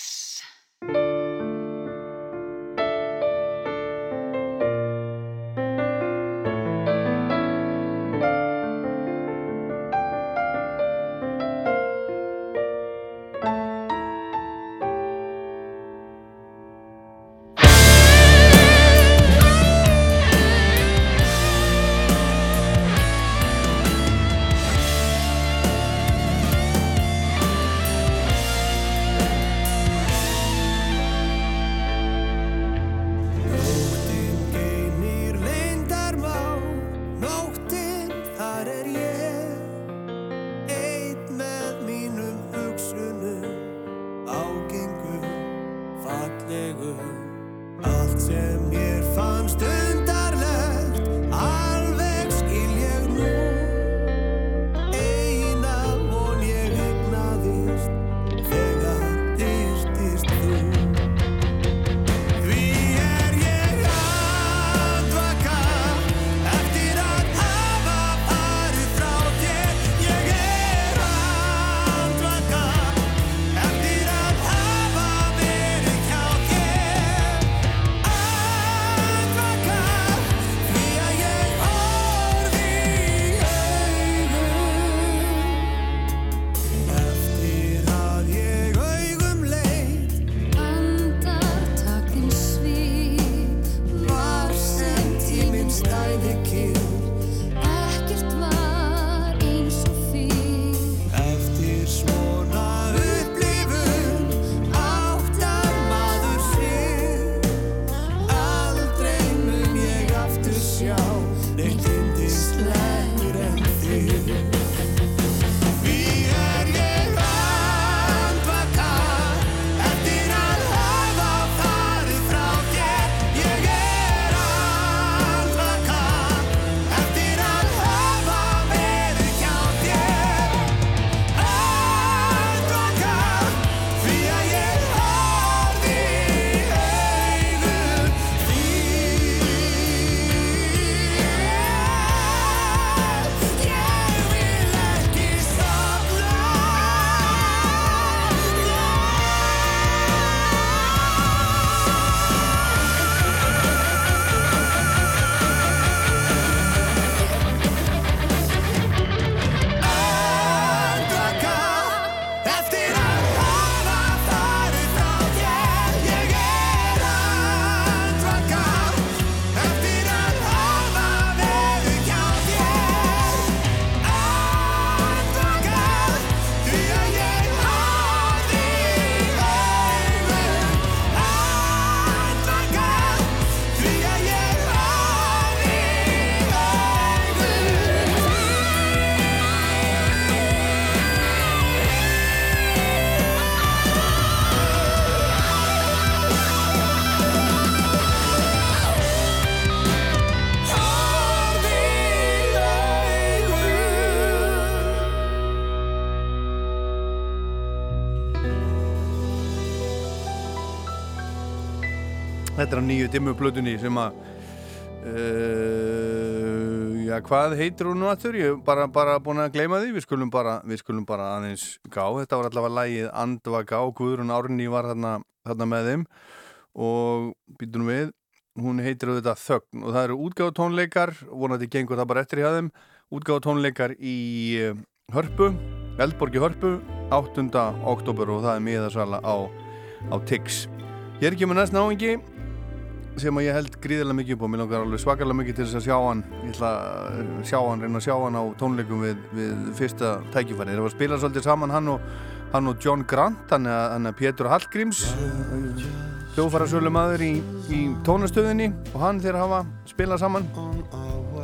Þetta er á nýju dimmuplötunni sem að uh, já, hvað heitir hún nú aftur? Ég hef bara, bara búin að gleyma því. Við skulum bara, við skulum bara aðeins gá. Þetta var allavega lægið Andvaka og Guðrún Árni var þarna, þarna með þeim. Og býtum við hún heitir auðvitað Þögn. Og það eru útgáðutónleikar vonandi gengur það bara eftir hjá þeim. Útgáðutónleikar í eh, Hörpu, Eldborgi Hörpu 8. oktober og það er miðasala á, á Tix. Hér kemur næst náingi sem að ég held gríðilega mikið upp og mér langar alveg svakalega mikið til þess að sjá hann. Ég ætla að sjá hann, reyna að sjá hann á tónleikum við, við fyrsta tækifæri það var að spila svolítið saman hann og, hann og John Grant, hann er, Pétur Hallgríms hljófara maður í, í tónastöðinni. Og hann þeir hafa spilað saman.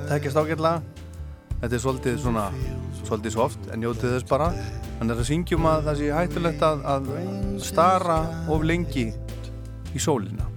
Tekjast ágætlega þetta er svolítið svona svolítið soft en njótið þess bara. Hann er að syngjum að það sé hættulegt að, að stara of lengi í sólina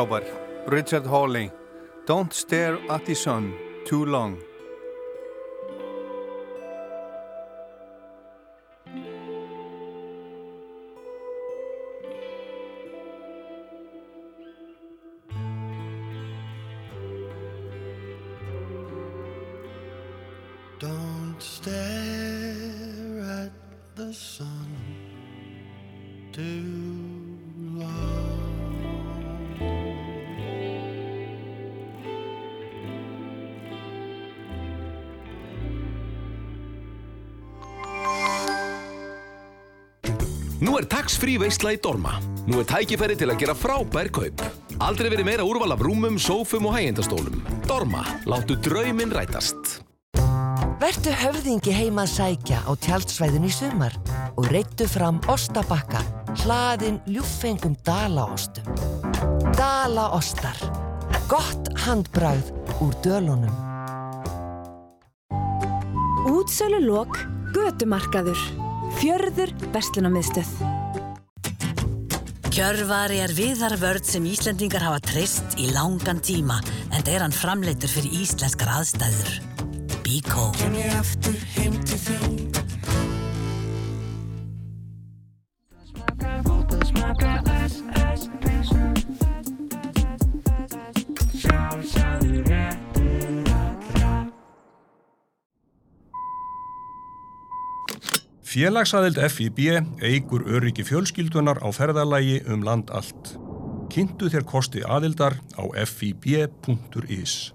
Frábær. Richard Hawley. Don't stare at the sun too long. Tax-free veistla í Dorma. Nú er tækifæri til að gera frábær kaup. Aldrei verið meira úrval af rúmum, sófum og hægjendastólum. Dorma, láttu drauminn rætast. Vertu höfðingi heima að sækja á tjaldsvæðinu í sumar og reittu fram ostabakka, hlaðin ljúffengum dalaostum. Dalaostar. Gott handbragð úr dölunum. Útsölu lok, götumarkaður. Fjörður Vestlunarmiðstöð. Kjörvari er viðarvörð sem Íslendingar hafa treyst í langan tíma en er hann framleittur fyrir íslenskar aðstæður. Bíkó. Félagsaðild FIB eigur öryggi fjölskyldunar á ferðalagi um land allt. Kynntu þér kosti aðildar á fib.is.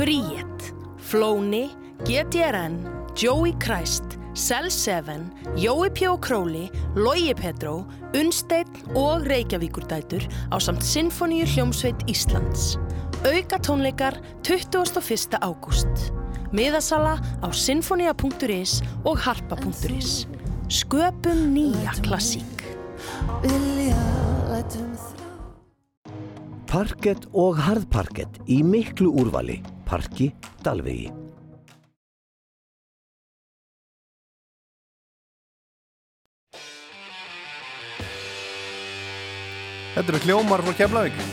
Bríett, Flóni, GTRN, Joey Christ, Cell 7, Jói P.O. Króli, Logi Petró, Unsteinn og Reykjavíkurdætur á samt Sinfoníu hljómsveit Íslands. Auka tónleikar 21. ágúst. Miðasala á sinfonia.is og harpa.is. Sköpum nýja klassík. Parkett og harðparkett í miklu úrvali. Parki Dalvegi. Þetta eru hljómar frá Keflavík.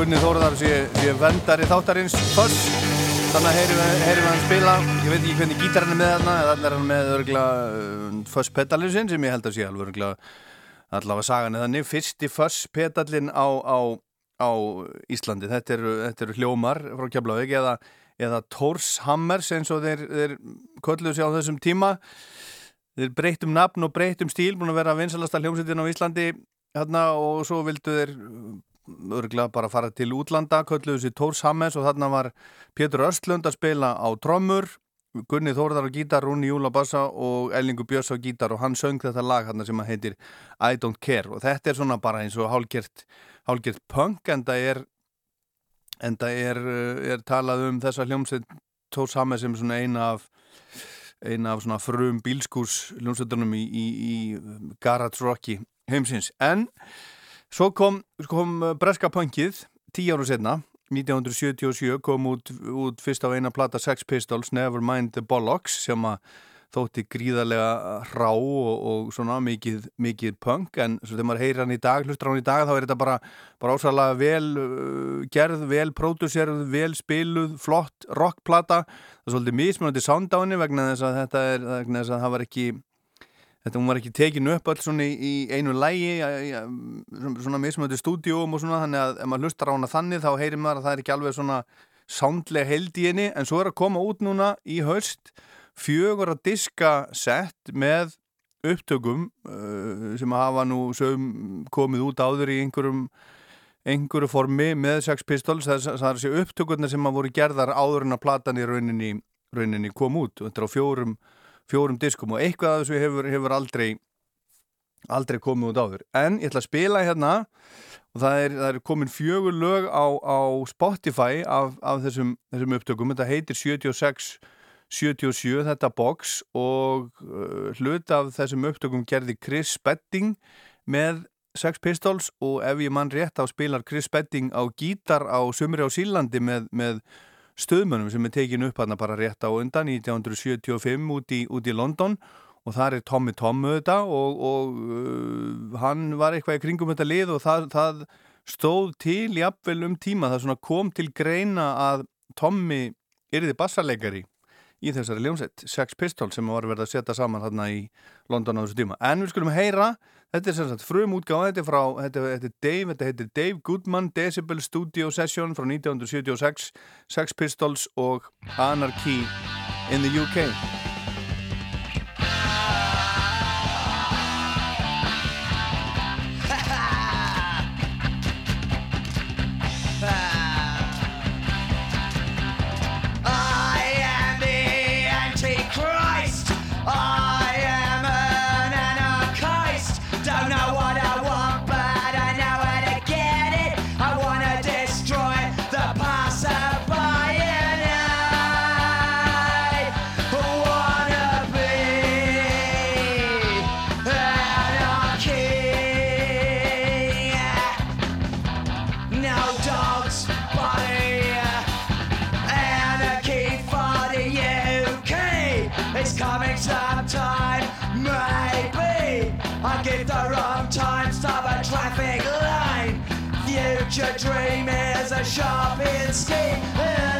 Gunni Þórðar sé, sé vendari þáttarins Föss, þannig að heyrim við, hann spila. Ég veit ekki hvernig gítarinn er með þarna eða er hann með örgla Föss pedalinn sinn sem ég held að sé alveg örgla allavega sagan eða þannig, fyrsti Föss pedalinn á, á, á Íslandi, þetta eru, þetta eru hljómar frá Keflavík eða, eða Tórs Hammers eins og þeir, þeir kölluðu sig á þessum tíma. Þeir breytum nafn og breytum stíl búin að vera vinsalasta hljómsveitin á Íslandi hérna, og svo vildu þeir örgulega bara fara til útlanda kölluðu sér Tórs Hammes og þarna var Pétur Östlund að spila á trommur Gunni Þórðar á gítar, Rúni Júl á bassa og Ellingu Björns á gítar og hann söng þetta lag hérna sem að heitir I Don't Care. Og þetta er svona bara eins og hálgert, hálgert punk en það er en það er, er talað um þessa hljómsveit Tórs Hammes sem svona eina af eina af svona frum bílskúrs hljómsveitunum í, í, í Garage Rocky heimsins. En svo kom, kom breska punkið tíu áru setna 1977 kom út, út fyrst á eina plata Sex Pistols, Nevermind the Bollocks sem að þótti gríðarlega rá og, og svona mikið, mikið punk. En svo þegar maður heyrir hann í dag, hlustur hann í dag þá er þetta bara, bara ósæðlega vel uh, gerð, vel pródúserð, vel spiluð, flott rockplata. Það er svolítið mismunandi sound á henni vegna þess að þetta er, vegna þess að það var ekki Þetta hún var ekki tekinu upp öll svona í, einu lægi, svona mismöndi stúdíum og svona, þannig að ef maður hlustar á hana þannig þá heyrir maður að það er ekki alveg svona soundlega held í henni, en svo er að koma út núna í haust fjögur að diska sett með upptökum uh, sem hafa nú sögum komið út áður í einhverjum einhverju formi með Sex Pistols. Það er þessi upptökurnar sem hafa voru gerðar áður en að platan í rauninni, rauninni kom út, þetta er á fjórum fjórum diskum og eitthvað af þessu hefur, hefur aldrei aldrei komið út áður. En ég ætla að spila hérna og það er, það er komin fjögur lög á, á Spotify af, af þessum, þessum upptökum, þetta heitir 76 77 þetta box og uh, hlut af þessum upptökum gerði Chris Spedding með Sex Pistols og ef ég mann rétt á spilar Chris Spedding á gítar á Sumri á Sílandi með, með stöðmönnum sem er tekin upp hann bara rétt á undan 1975 út í, út í London. Og þar er Tommy Tom þetta og, og uh, hann var eitthvað í kringum þetta lið og það, það stóð til jafnvel um tíma. Það kom til greina að Tommy yrði bassarleikari í þessari ljónsett, Sex Pistols sem var verið að setja saman hérna í London á þessu tíma. En við skulum heyra, þetta er sem sagt frum útgáð, þetta er frá, þetta, þetta er Dave þetta heitir Dave Goodman Decibel Studio Session frá 1976 Sex Pistols og Anarchy in the UK sharp escape.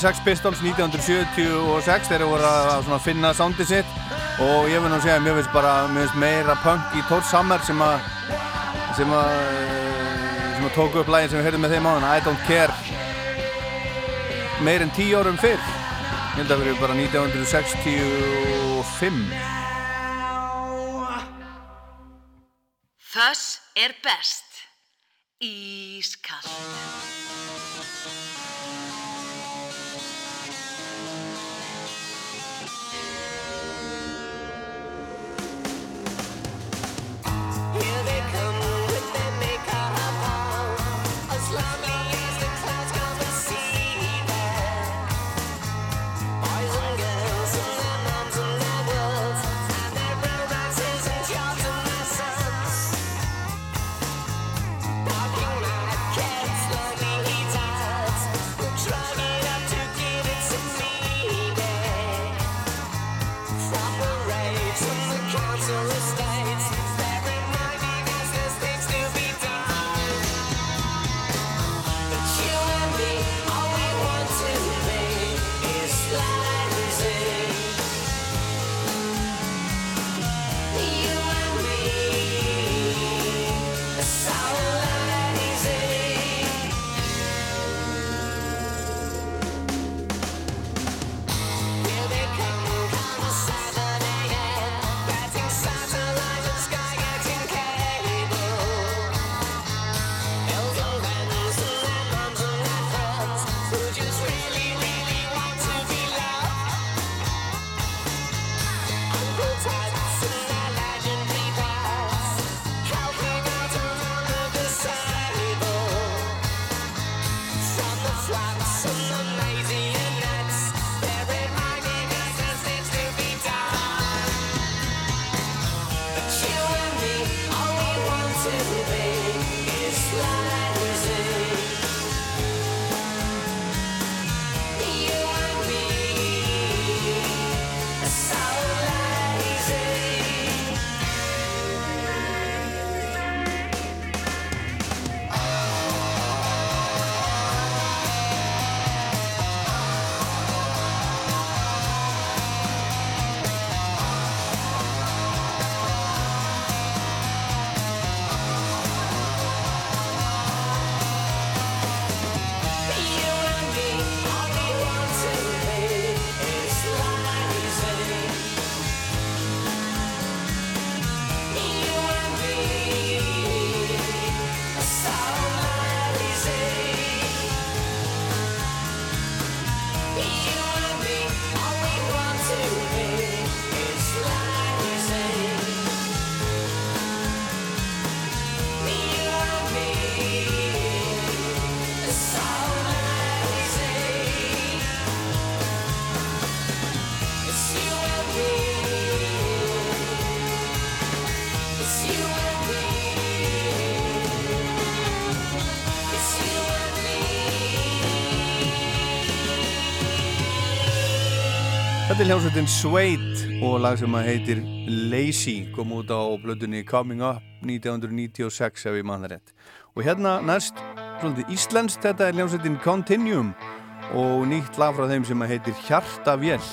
Sex Pistols 1976 þeir eru voru að, að finna soundið sitt. Og ég finn að segja að mér finnst bara mér finnst meira punk í Tór Sammer sem að sem að eh, sem að tóku upp lægin sem við höfum með þeim á I don't care. Meir en tíu árum fyrr. Ég held að það fyrir bara 1965 Þetta er hljómsveitin Sveit og lag sem að heitir Lazy kom út á blöðunni Coming Up 1996 ef ég mann það rétt. Og hérna næst svolítið Íslands, þetta er hljómsveitin Continuum og nýtt lag frá þeim sem að heitir Hjartavél.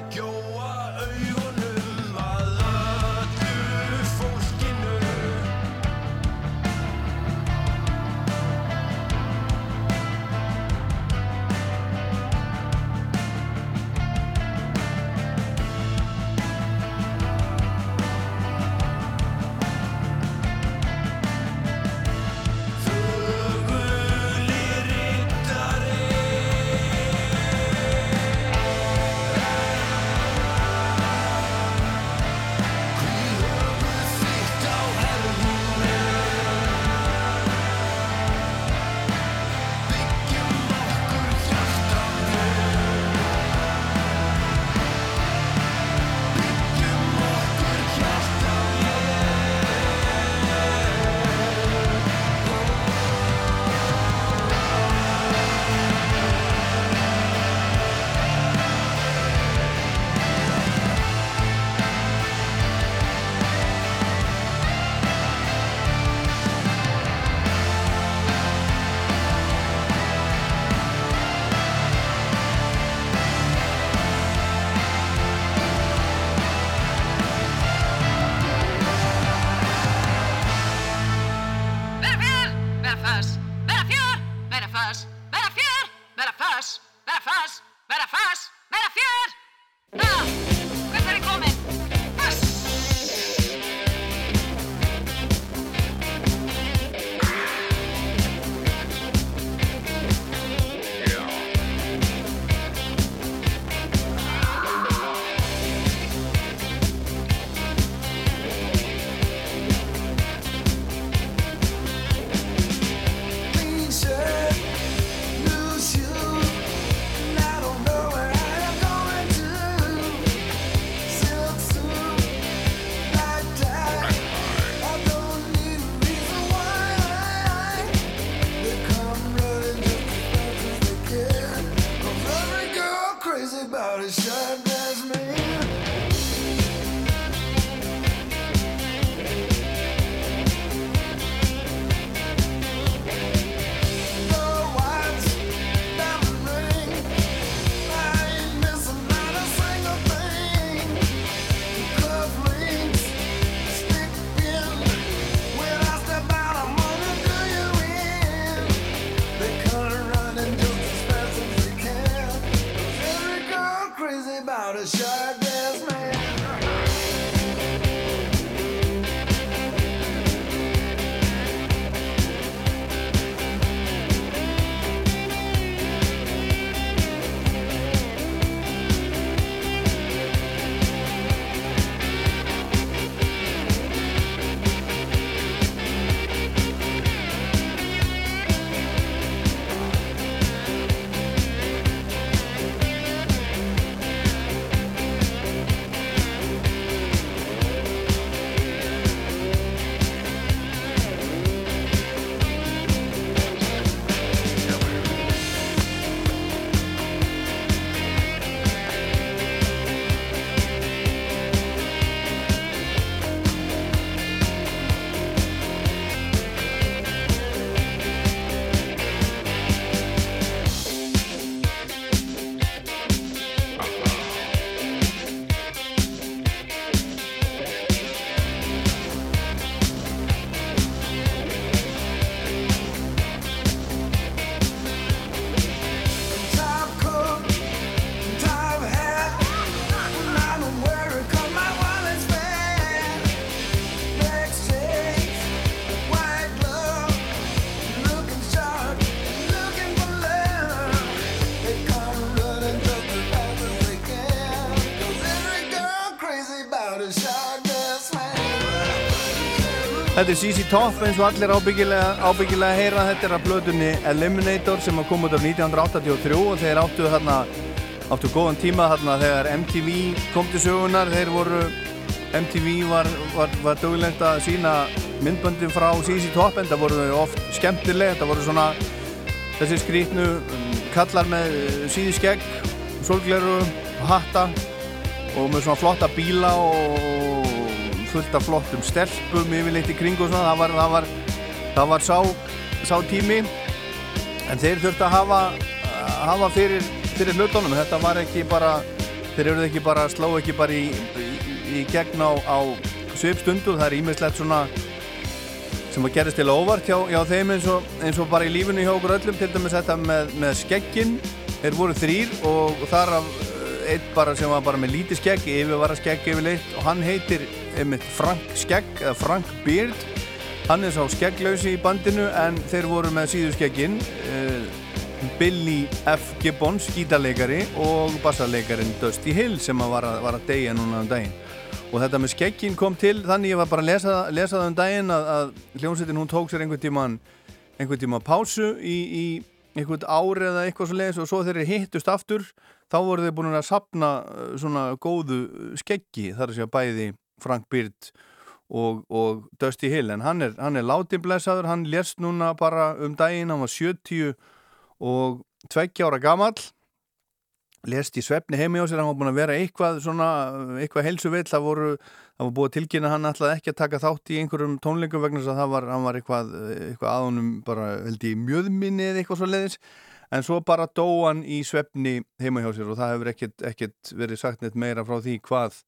like, yo, are you Þetta er CC Top eins og allir ábyggilega, ábyggilega heyra. Þetta er að blöðunni Eliminator sem að koma út af 1983 og þeir áttu þarna áttu góðan tíma þarna þegar MTV kom til sögunar þeir voru MTV var, var, var dögulegt að sína myndböndin frá CC Top en það voru þau oft skemmtileg. Þetta voru svona þessi skrítnu kallar með síðiskegg solgleru, hatta og með svona flotta bíla og fullt af flottum stelpum yfirleitt í kring og svona það var, það var, það var sá, sá tími. En þeir þurftu að hafa, hafa fyrir, fyrir hlutunum. Þetta var ekki bara þeir eru ekki bara, sló ekki bara í, í, í gegn á, á svipstundu það er ímislegt svona sem að gerist til óvart hjá, hjá þeim eins og, eins og bara í lífunu hjá okkur öllum. Til dæmis þetta með, með skeggin. Þeir voru þrýr og þar af eh, einn bara sem var bara með lítið skegg yfirvara skegg yfirleitt. Og hann heitir einmitt Frank Skegg eða Frank Beard hann er sá skegglausi í bandinu en þeir voru með síðu skeggin uh, Billy F. Gibbons gítarleikari og bassarleikarin Dusty Hill sem var, að var að deyja núna um daginn og þetta með skeggin kom til þannig ég var bara að lesa, lesa það um daginn að, að hljómsveitin hún tók sér einhvern tíman einhvern tíma pásu í, í einhvern ári eða eitthvað svo leiðis og svo þeir hittust aftur þá voru þeir búin að sapna uh, svona góðu skeggi þar að segja bæði Frank Beard og, og Dusty Hill en hann er, er látinblesaður, hann lérst núna bara um daginn, hann var 70 og 20 ára gamall lest í svefni heimi á sér, hann var búin að vera eitthvað svona, eitthvað helsuvill, það voru það var búið að tilkynna hann alltaf ekki að taka þátt í einhverjum tónleikum vegna þess að það var, var eitthvað, eitthvað aðunum bara held í mjöðminni eða eitthvað svo leiðis en svo bara dó hann í svefni heima hjá sér og það hefur ekkert verið sagt neitt meira frá því hvað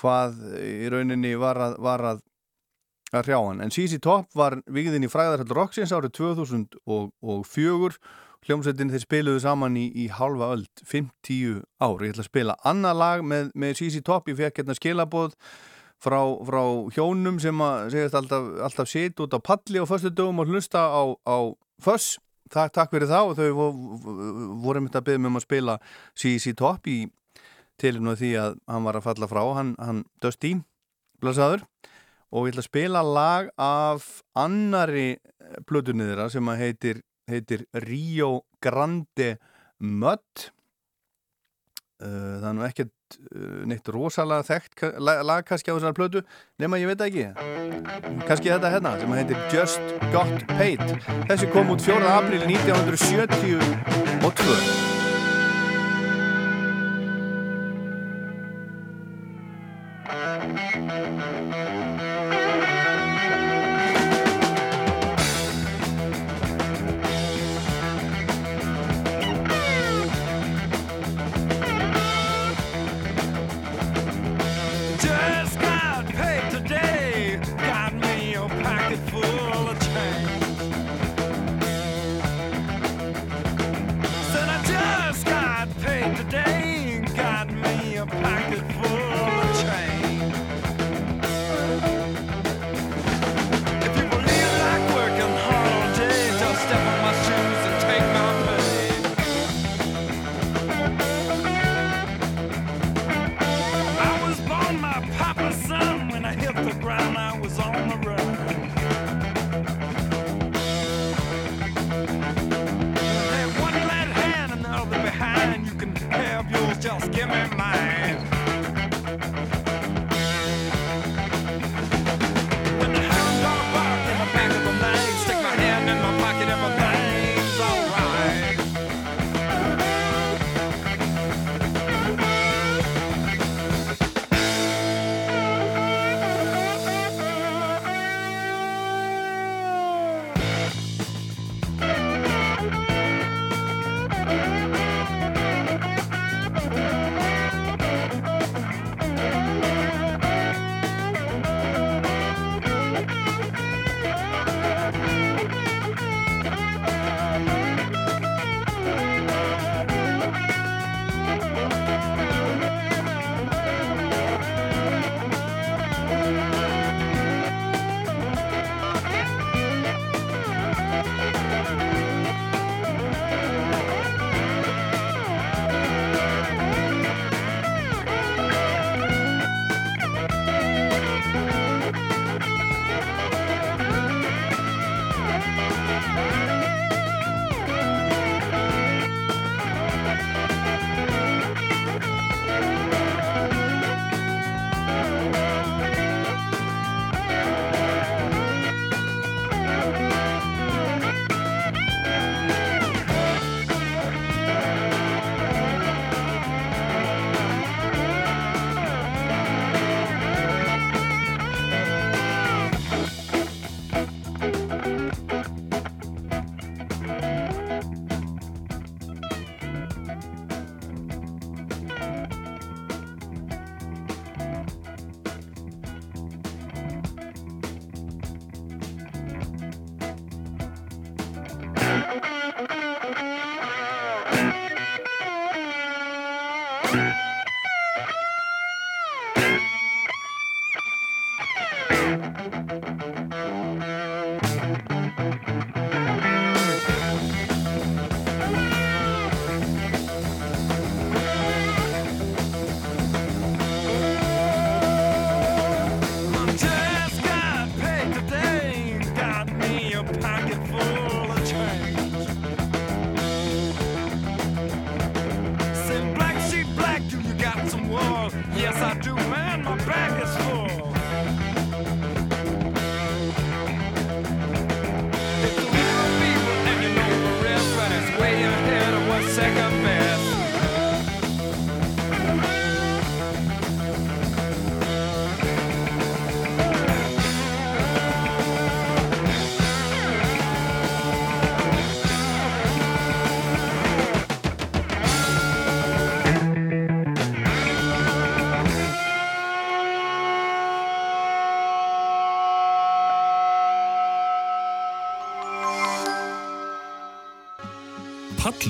hvað í rauninni var að, var að, að hrjá hann. En CC Top var vikðin í fræðarhald Roxins árið 2004 hljómsveitin þeir spiluðu saman í, í halva öld, 50 ár. Ég ætla að spila annað lag með, með CC Top ég fekk hérna skilabóð frá, frá hjónum sem að segist alltaf, alltaf sitt út á palli á förstu dögum og hlusta á, á föss, takk, takk fyrir það og þau vo- voru myndið að byggja um að spila CC Top í tilinu því að hann var að falla frá hann, hann Dusty blasaður og ég ætla að spila lag af annari plötunni þeirra sem að heitir, heitir Rio Grande Mud Uh, það er nú ekkert uh, neitt rosalega þekkt lag, kannski á þessar plötu nema ég veit ekki. Kannski þetta hérna sem heitir Just Got Paid. Þessi kom út 4. april 1972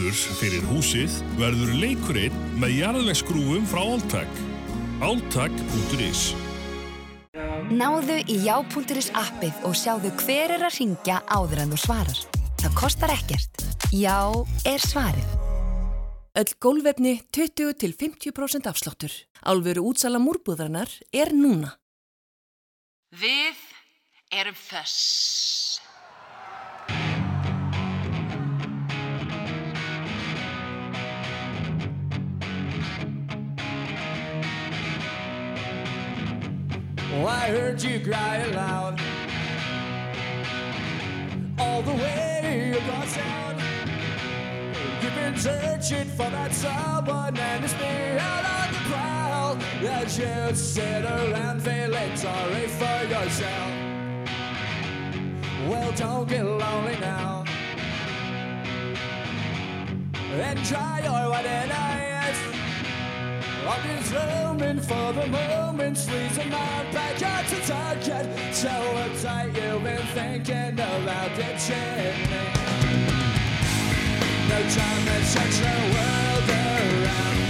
Pallur fyrir húsið verður leikurinn með jarðvegsgrúfum frá Alltag. Alltag.is Náðu í já.is appið og sjáðu hver er að ringja áður en þú svarar. Það kostar ekkert. Já er svarið. Öll gólvefni 20-50% afsláttur. Álveru útsala múrbúðarnar er núna. Við erum þess. Oh, I heard you cry aloud all the way across town. You've been searching for that someone, and it's me out on the prowl. That you sit around feeling sorry for yourself. Well, don't get lonely now, and try your what and I. I'm just roaming for the moment, squeezing my back out to target. So uptight you've been thinking about ditching me. No time to search the world around.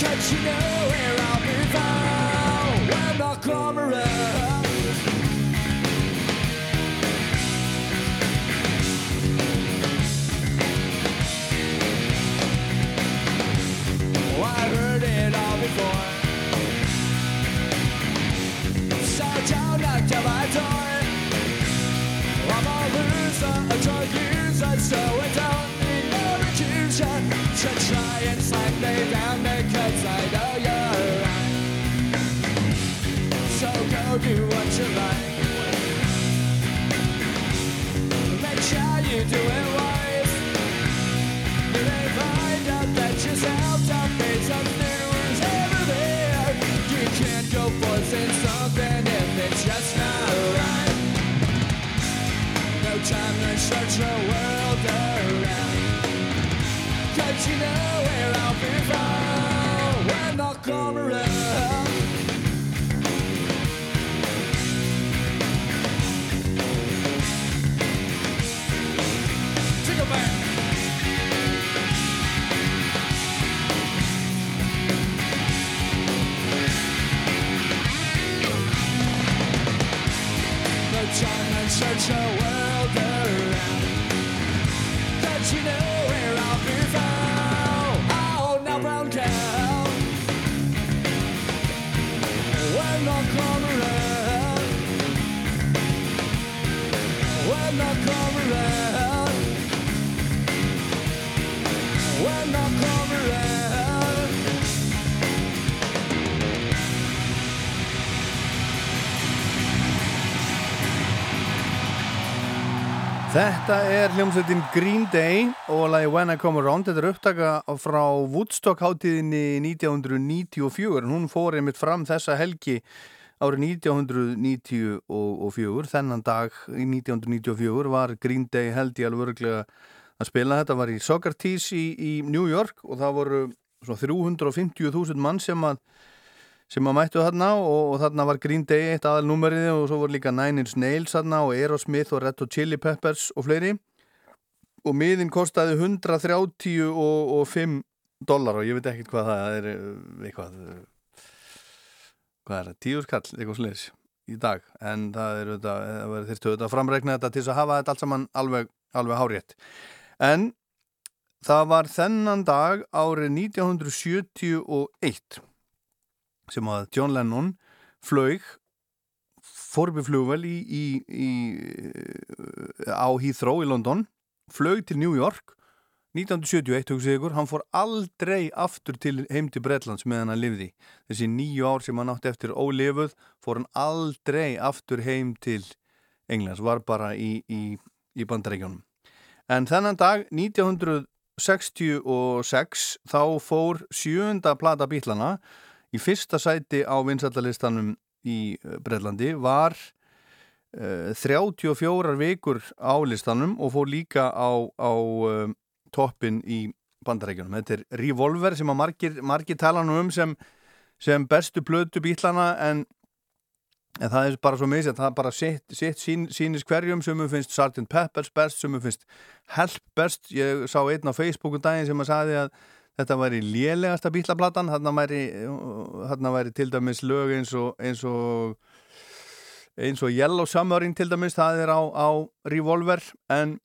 Cause you know where I'll be found when I come around. Oh, I heard it all before. So don't knock my door. I'm a loser, a drug user, so I don't need no to try and me down because I know you're. So go do what you like. Make sure you do it find out that yourself don't time to search the world around. You know where I'll be found when I come around. Time to search the world Þetta er hljómsveitin Green Day og lagi When I Come Around. Þetta er upptaka frá Woodstock hátíðinni 1994 en hún fór einmitt fram þessa helgi árið 1994 þennan dag í 1994 var Green Day held ég alveg örglega að spila. Þetta var í Socrates í, í New York og það voru svona 350.000 mann sem að sem að mættu þarna og, og þarna var Green Day eitt aðalnúmerið og svo voru líka Nine Inch Nails þarna og Aerosmith og Red Hot Chili Peppers og fleiri. Og miðin kostaði 135 dólar og ég veit ekkert hvað það er eh, eitthvað eh, hvað er það, tíu skall, eitthvað sliðis í dag, en það er þyrstu auðvitað að framreikna þetta til að hafa þetta allt saman alveg, alveg hárétt en það var þennan dag árið 1971 sem að John Lennon flög forbiflugvel í, í, í, á Heathrow í London flög til New York 1971, hugsið ykkur, hann fór aldrei aftur til heim til Bretlands meðan hann lifði. Þessi nýju ár sem hann átti eftir ólifuð fór hann aldrei aftur heim til Englands, var bara í, í, í bandarækjónum. En þennan dag, 1966, þá fór sjönda plata bílana í fyrsta sæti á vinsallalistanum í eh, Bretlandi var uh, 34 vikur á listanum og fór líka á, á uh, toppin í bandarækjunum. Þetta er Revolver sem að margir, margir tala nú um sem, sem bestu blödu bílana en, en það er bara svo misið að það er bara sitt, sitt sín, sínis hverjum sem við finnst Sgt. Peppers best, sem við finnst Help best. Ég sá einn á Facebooku daginn sem að sagði að þetta væri lélegasta bílaplatan, þarna væri, þarna væri til dæmis lög eins og, eins og eins og Yellow Submarine til dæmis, það er á, á Revolver en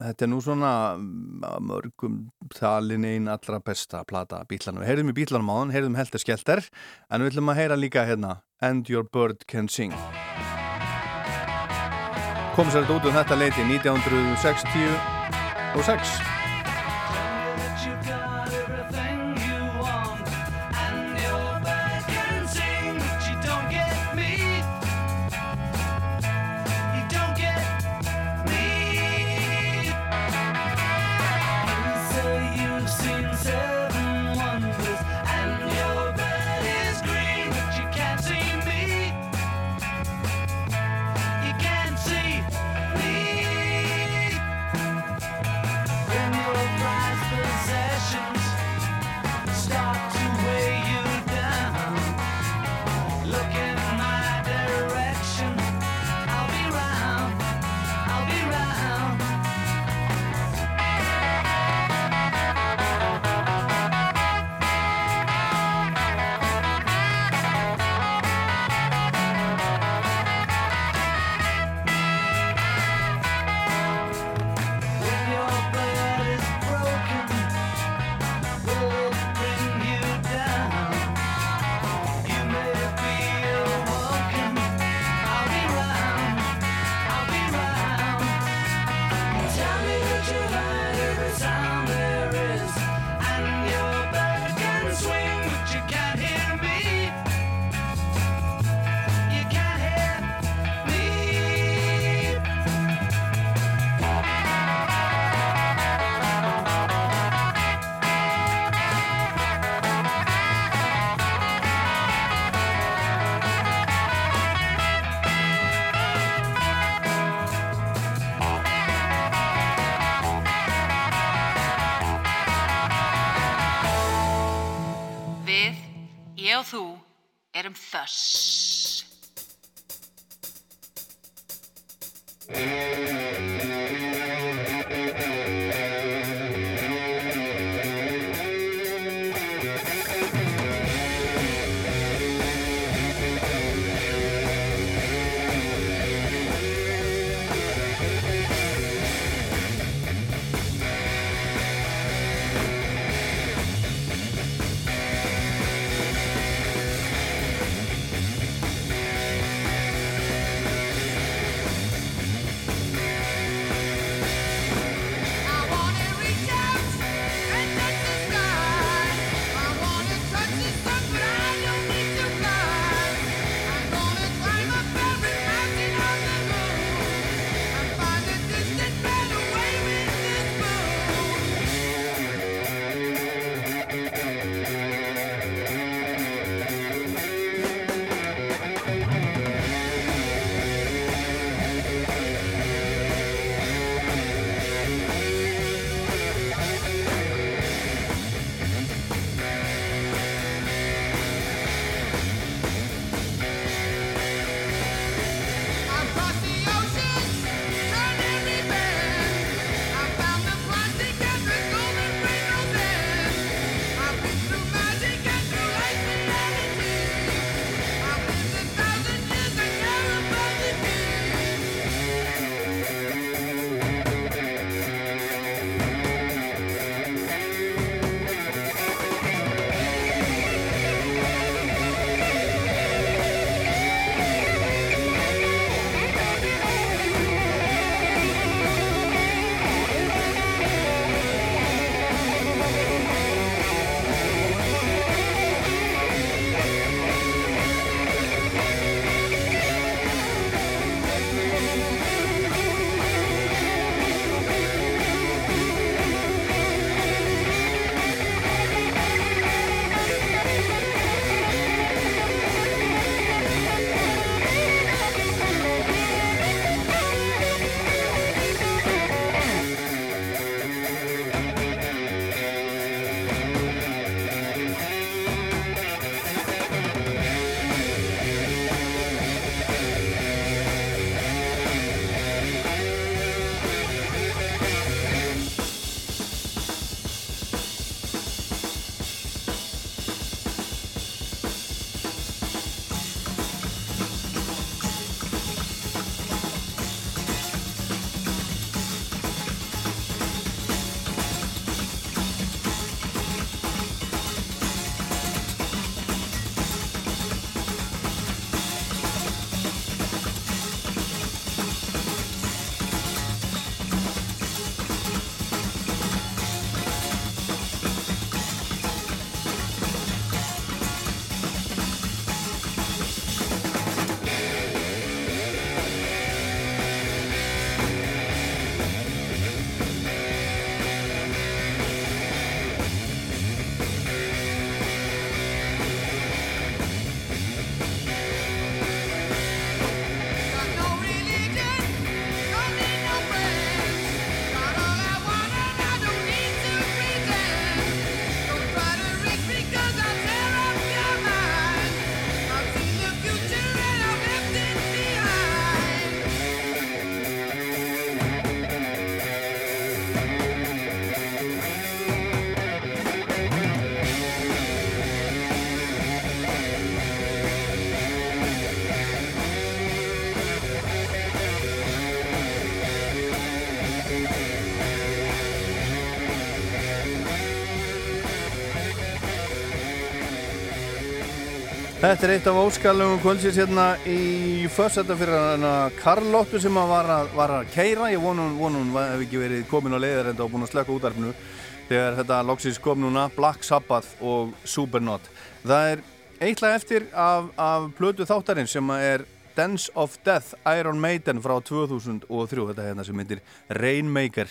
þetta er nú svona að mörgum þalin einn allra besta plata bílanum. Heyrðum í bílanum á hann, heyrðum heldur skelter en við ætlum að heyra líka hérna And Your Bird Can Sing kom sér þetta út um þetta leiti 1960 og 6 Þetta er eitt af óskalum kvöldsins hérna í försetta fyrir hana Karlóttu sem var að, var að keira. Ég vonum hún hef ekki verið komin á leiðar enda og búin að slöka útarfnu þegar þetta loksist kom núna Black Sabbath og Supernaut. Það er eitthvað eftir af, af blödu þáttarinn sem er Dance of Death Iron Maiden frá 2003 þetta hérna sem heitir Rainmaker.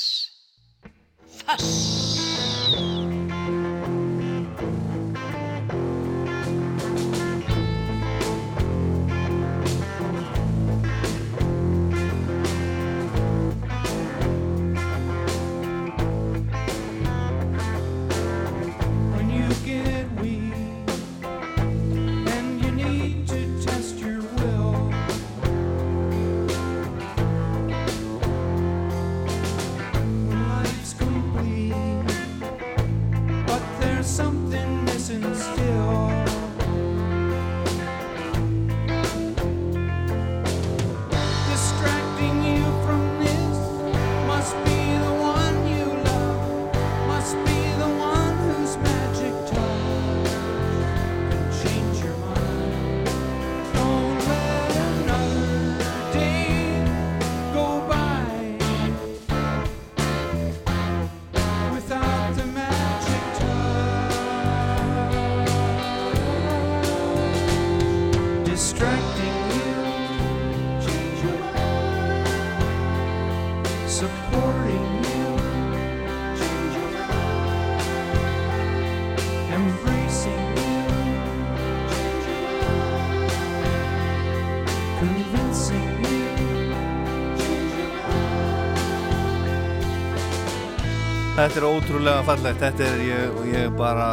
Þetta er ótrúlega fallegt, þetta er ég, ég bara,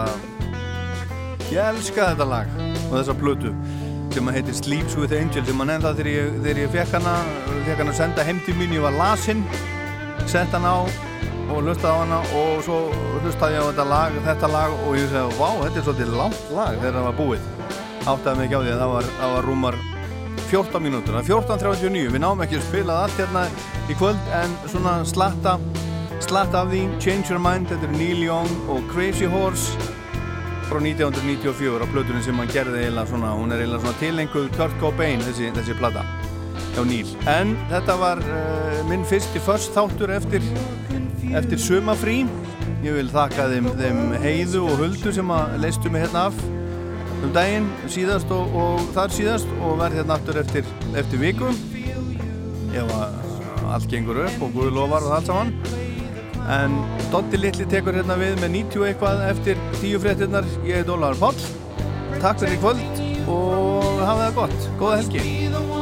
ég elska þetta lag og þessa plötu sem að heitir Sleeps with Angels. Sem að nefnda þegar ég, þegar ég fekk hana, fekk hana að senda heim til mín, ég var lasinn, sett hana á og hlustaði á hana og svo hlustaði ég á þetta lag, þetta lag og ég segi, vá, þetta er svolítið langt lag þegar það var búið. Áttaði mig ekki á því að það var, það var rúmar 14 mínútur, það er 14.39, við náum ekki að spila allt hérna í kvöld en svona slatta, slatta af því, Change Your Mind, þetta er Neil Young og Crazy Horse frá 1994 á plötunum sem hann gerði eiginlega svona, hún er eiginlega svona tilenguð Kurt Cobain þessi, þessi plata hjá Neil. En þetta var uh, minn fyrsti först þáttur eftir, eftir sumafrí. Ég vil þakka þeim, þeim heiðu og huldu sem að leistu mig hérna af um daginn síðast og, og þar síðast og verð hérna aftur eftir, eftir viku ef að allt gengur upp og Guði lofar og allt saman en Dotti Littli tekur hérna við með 90 eitthvað eftir 10 fréttinnar ég heit Ólaður Páll. Takk fyrir kvöld og hafa það gott, góða helgi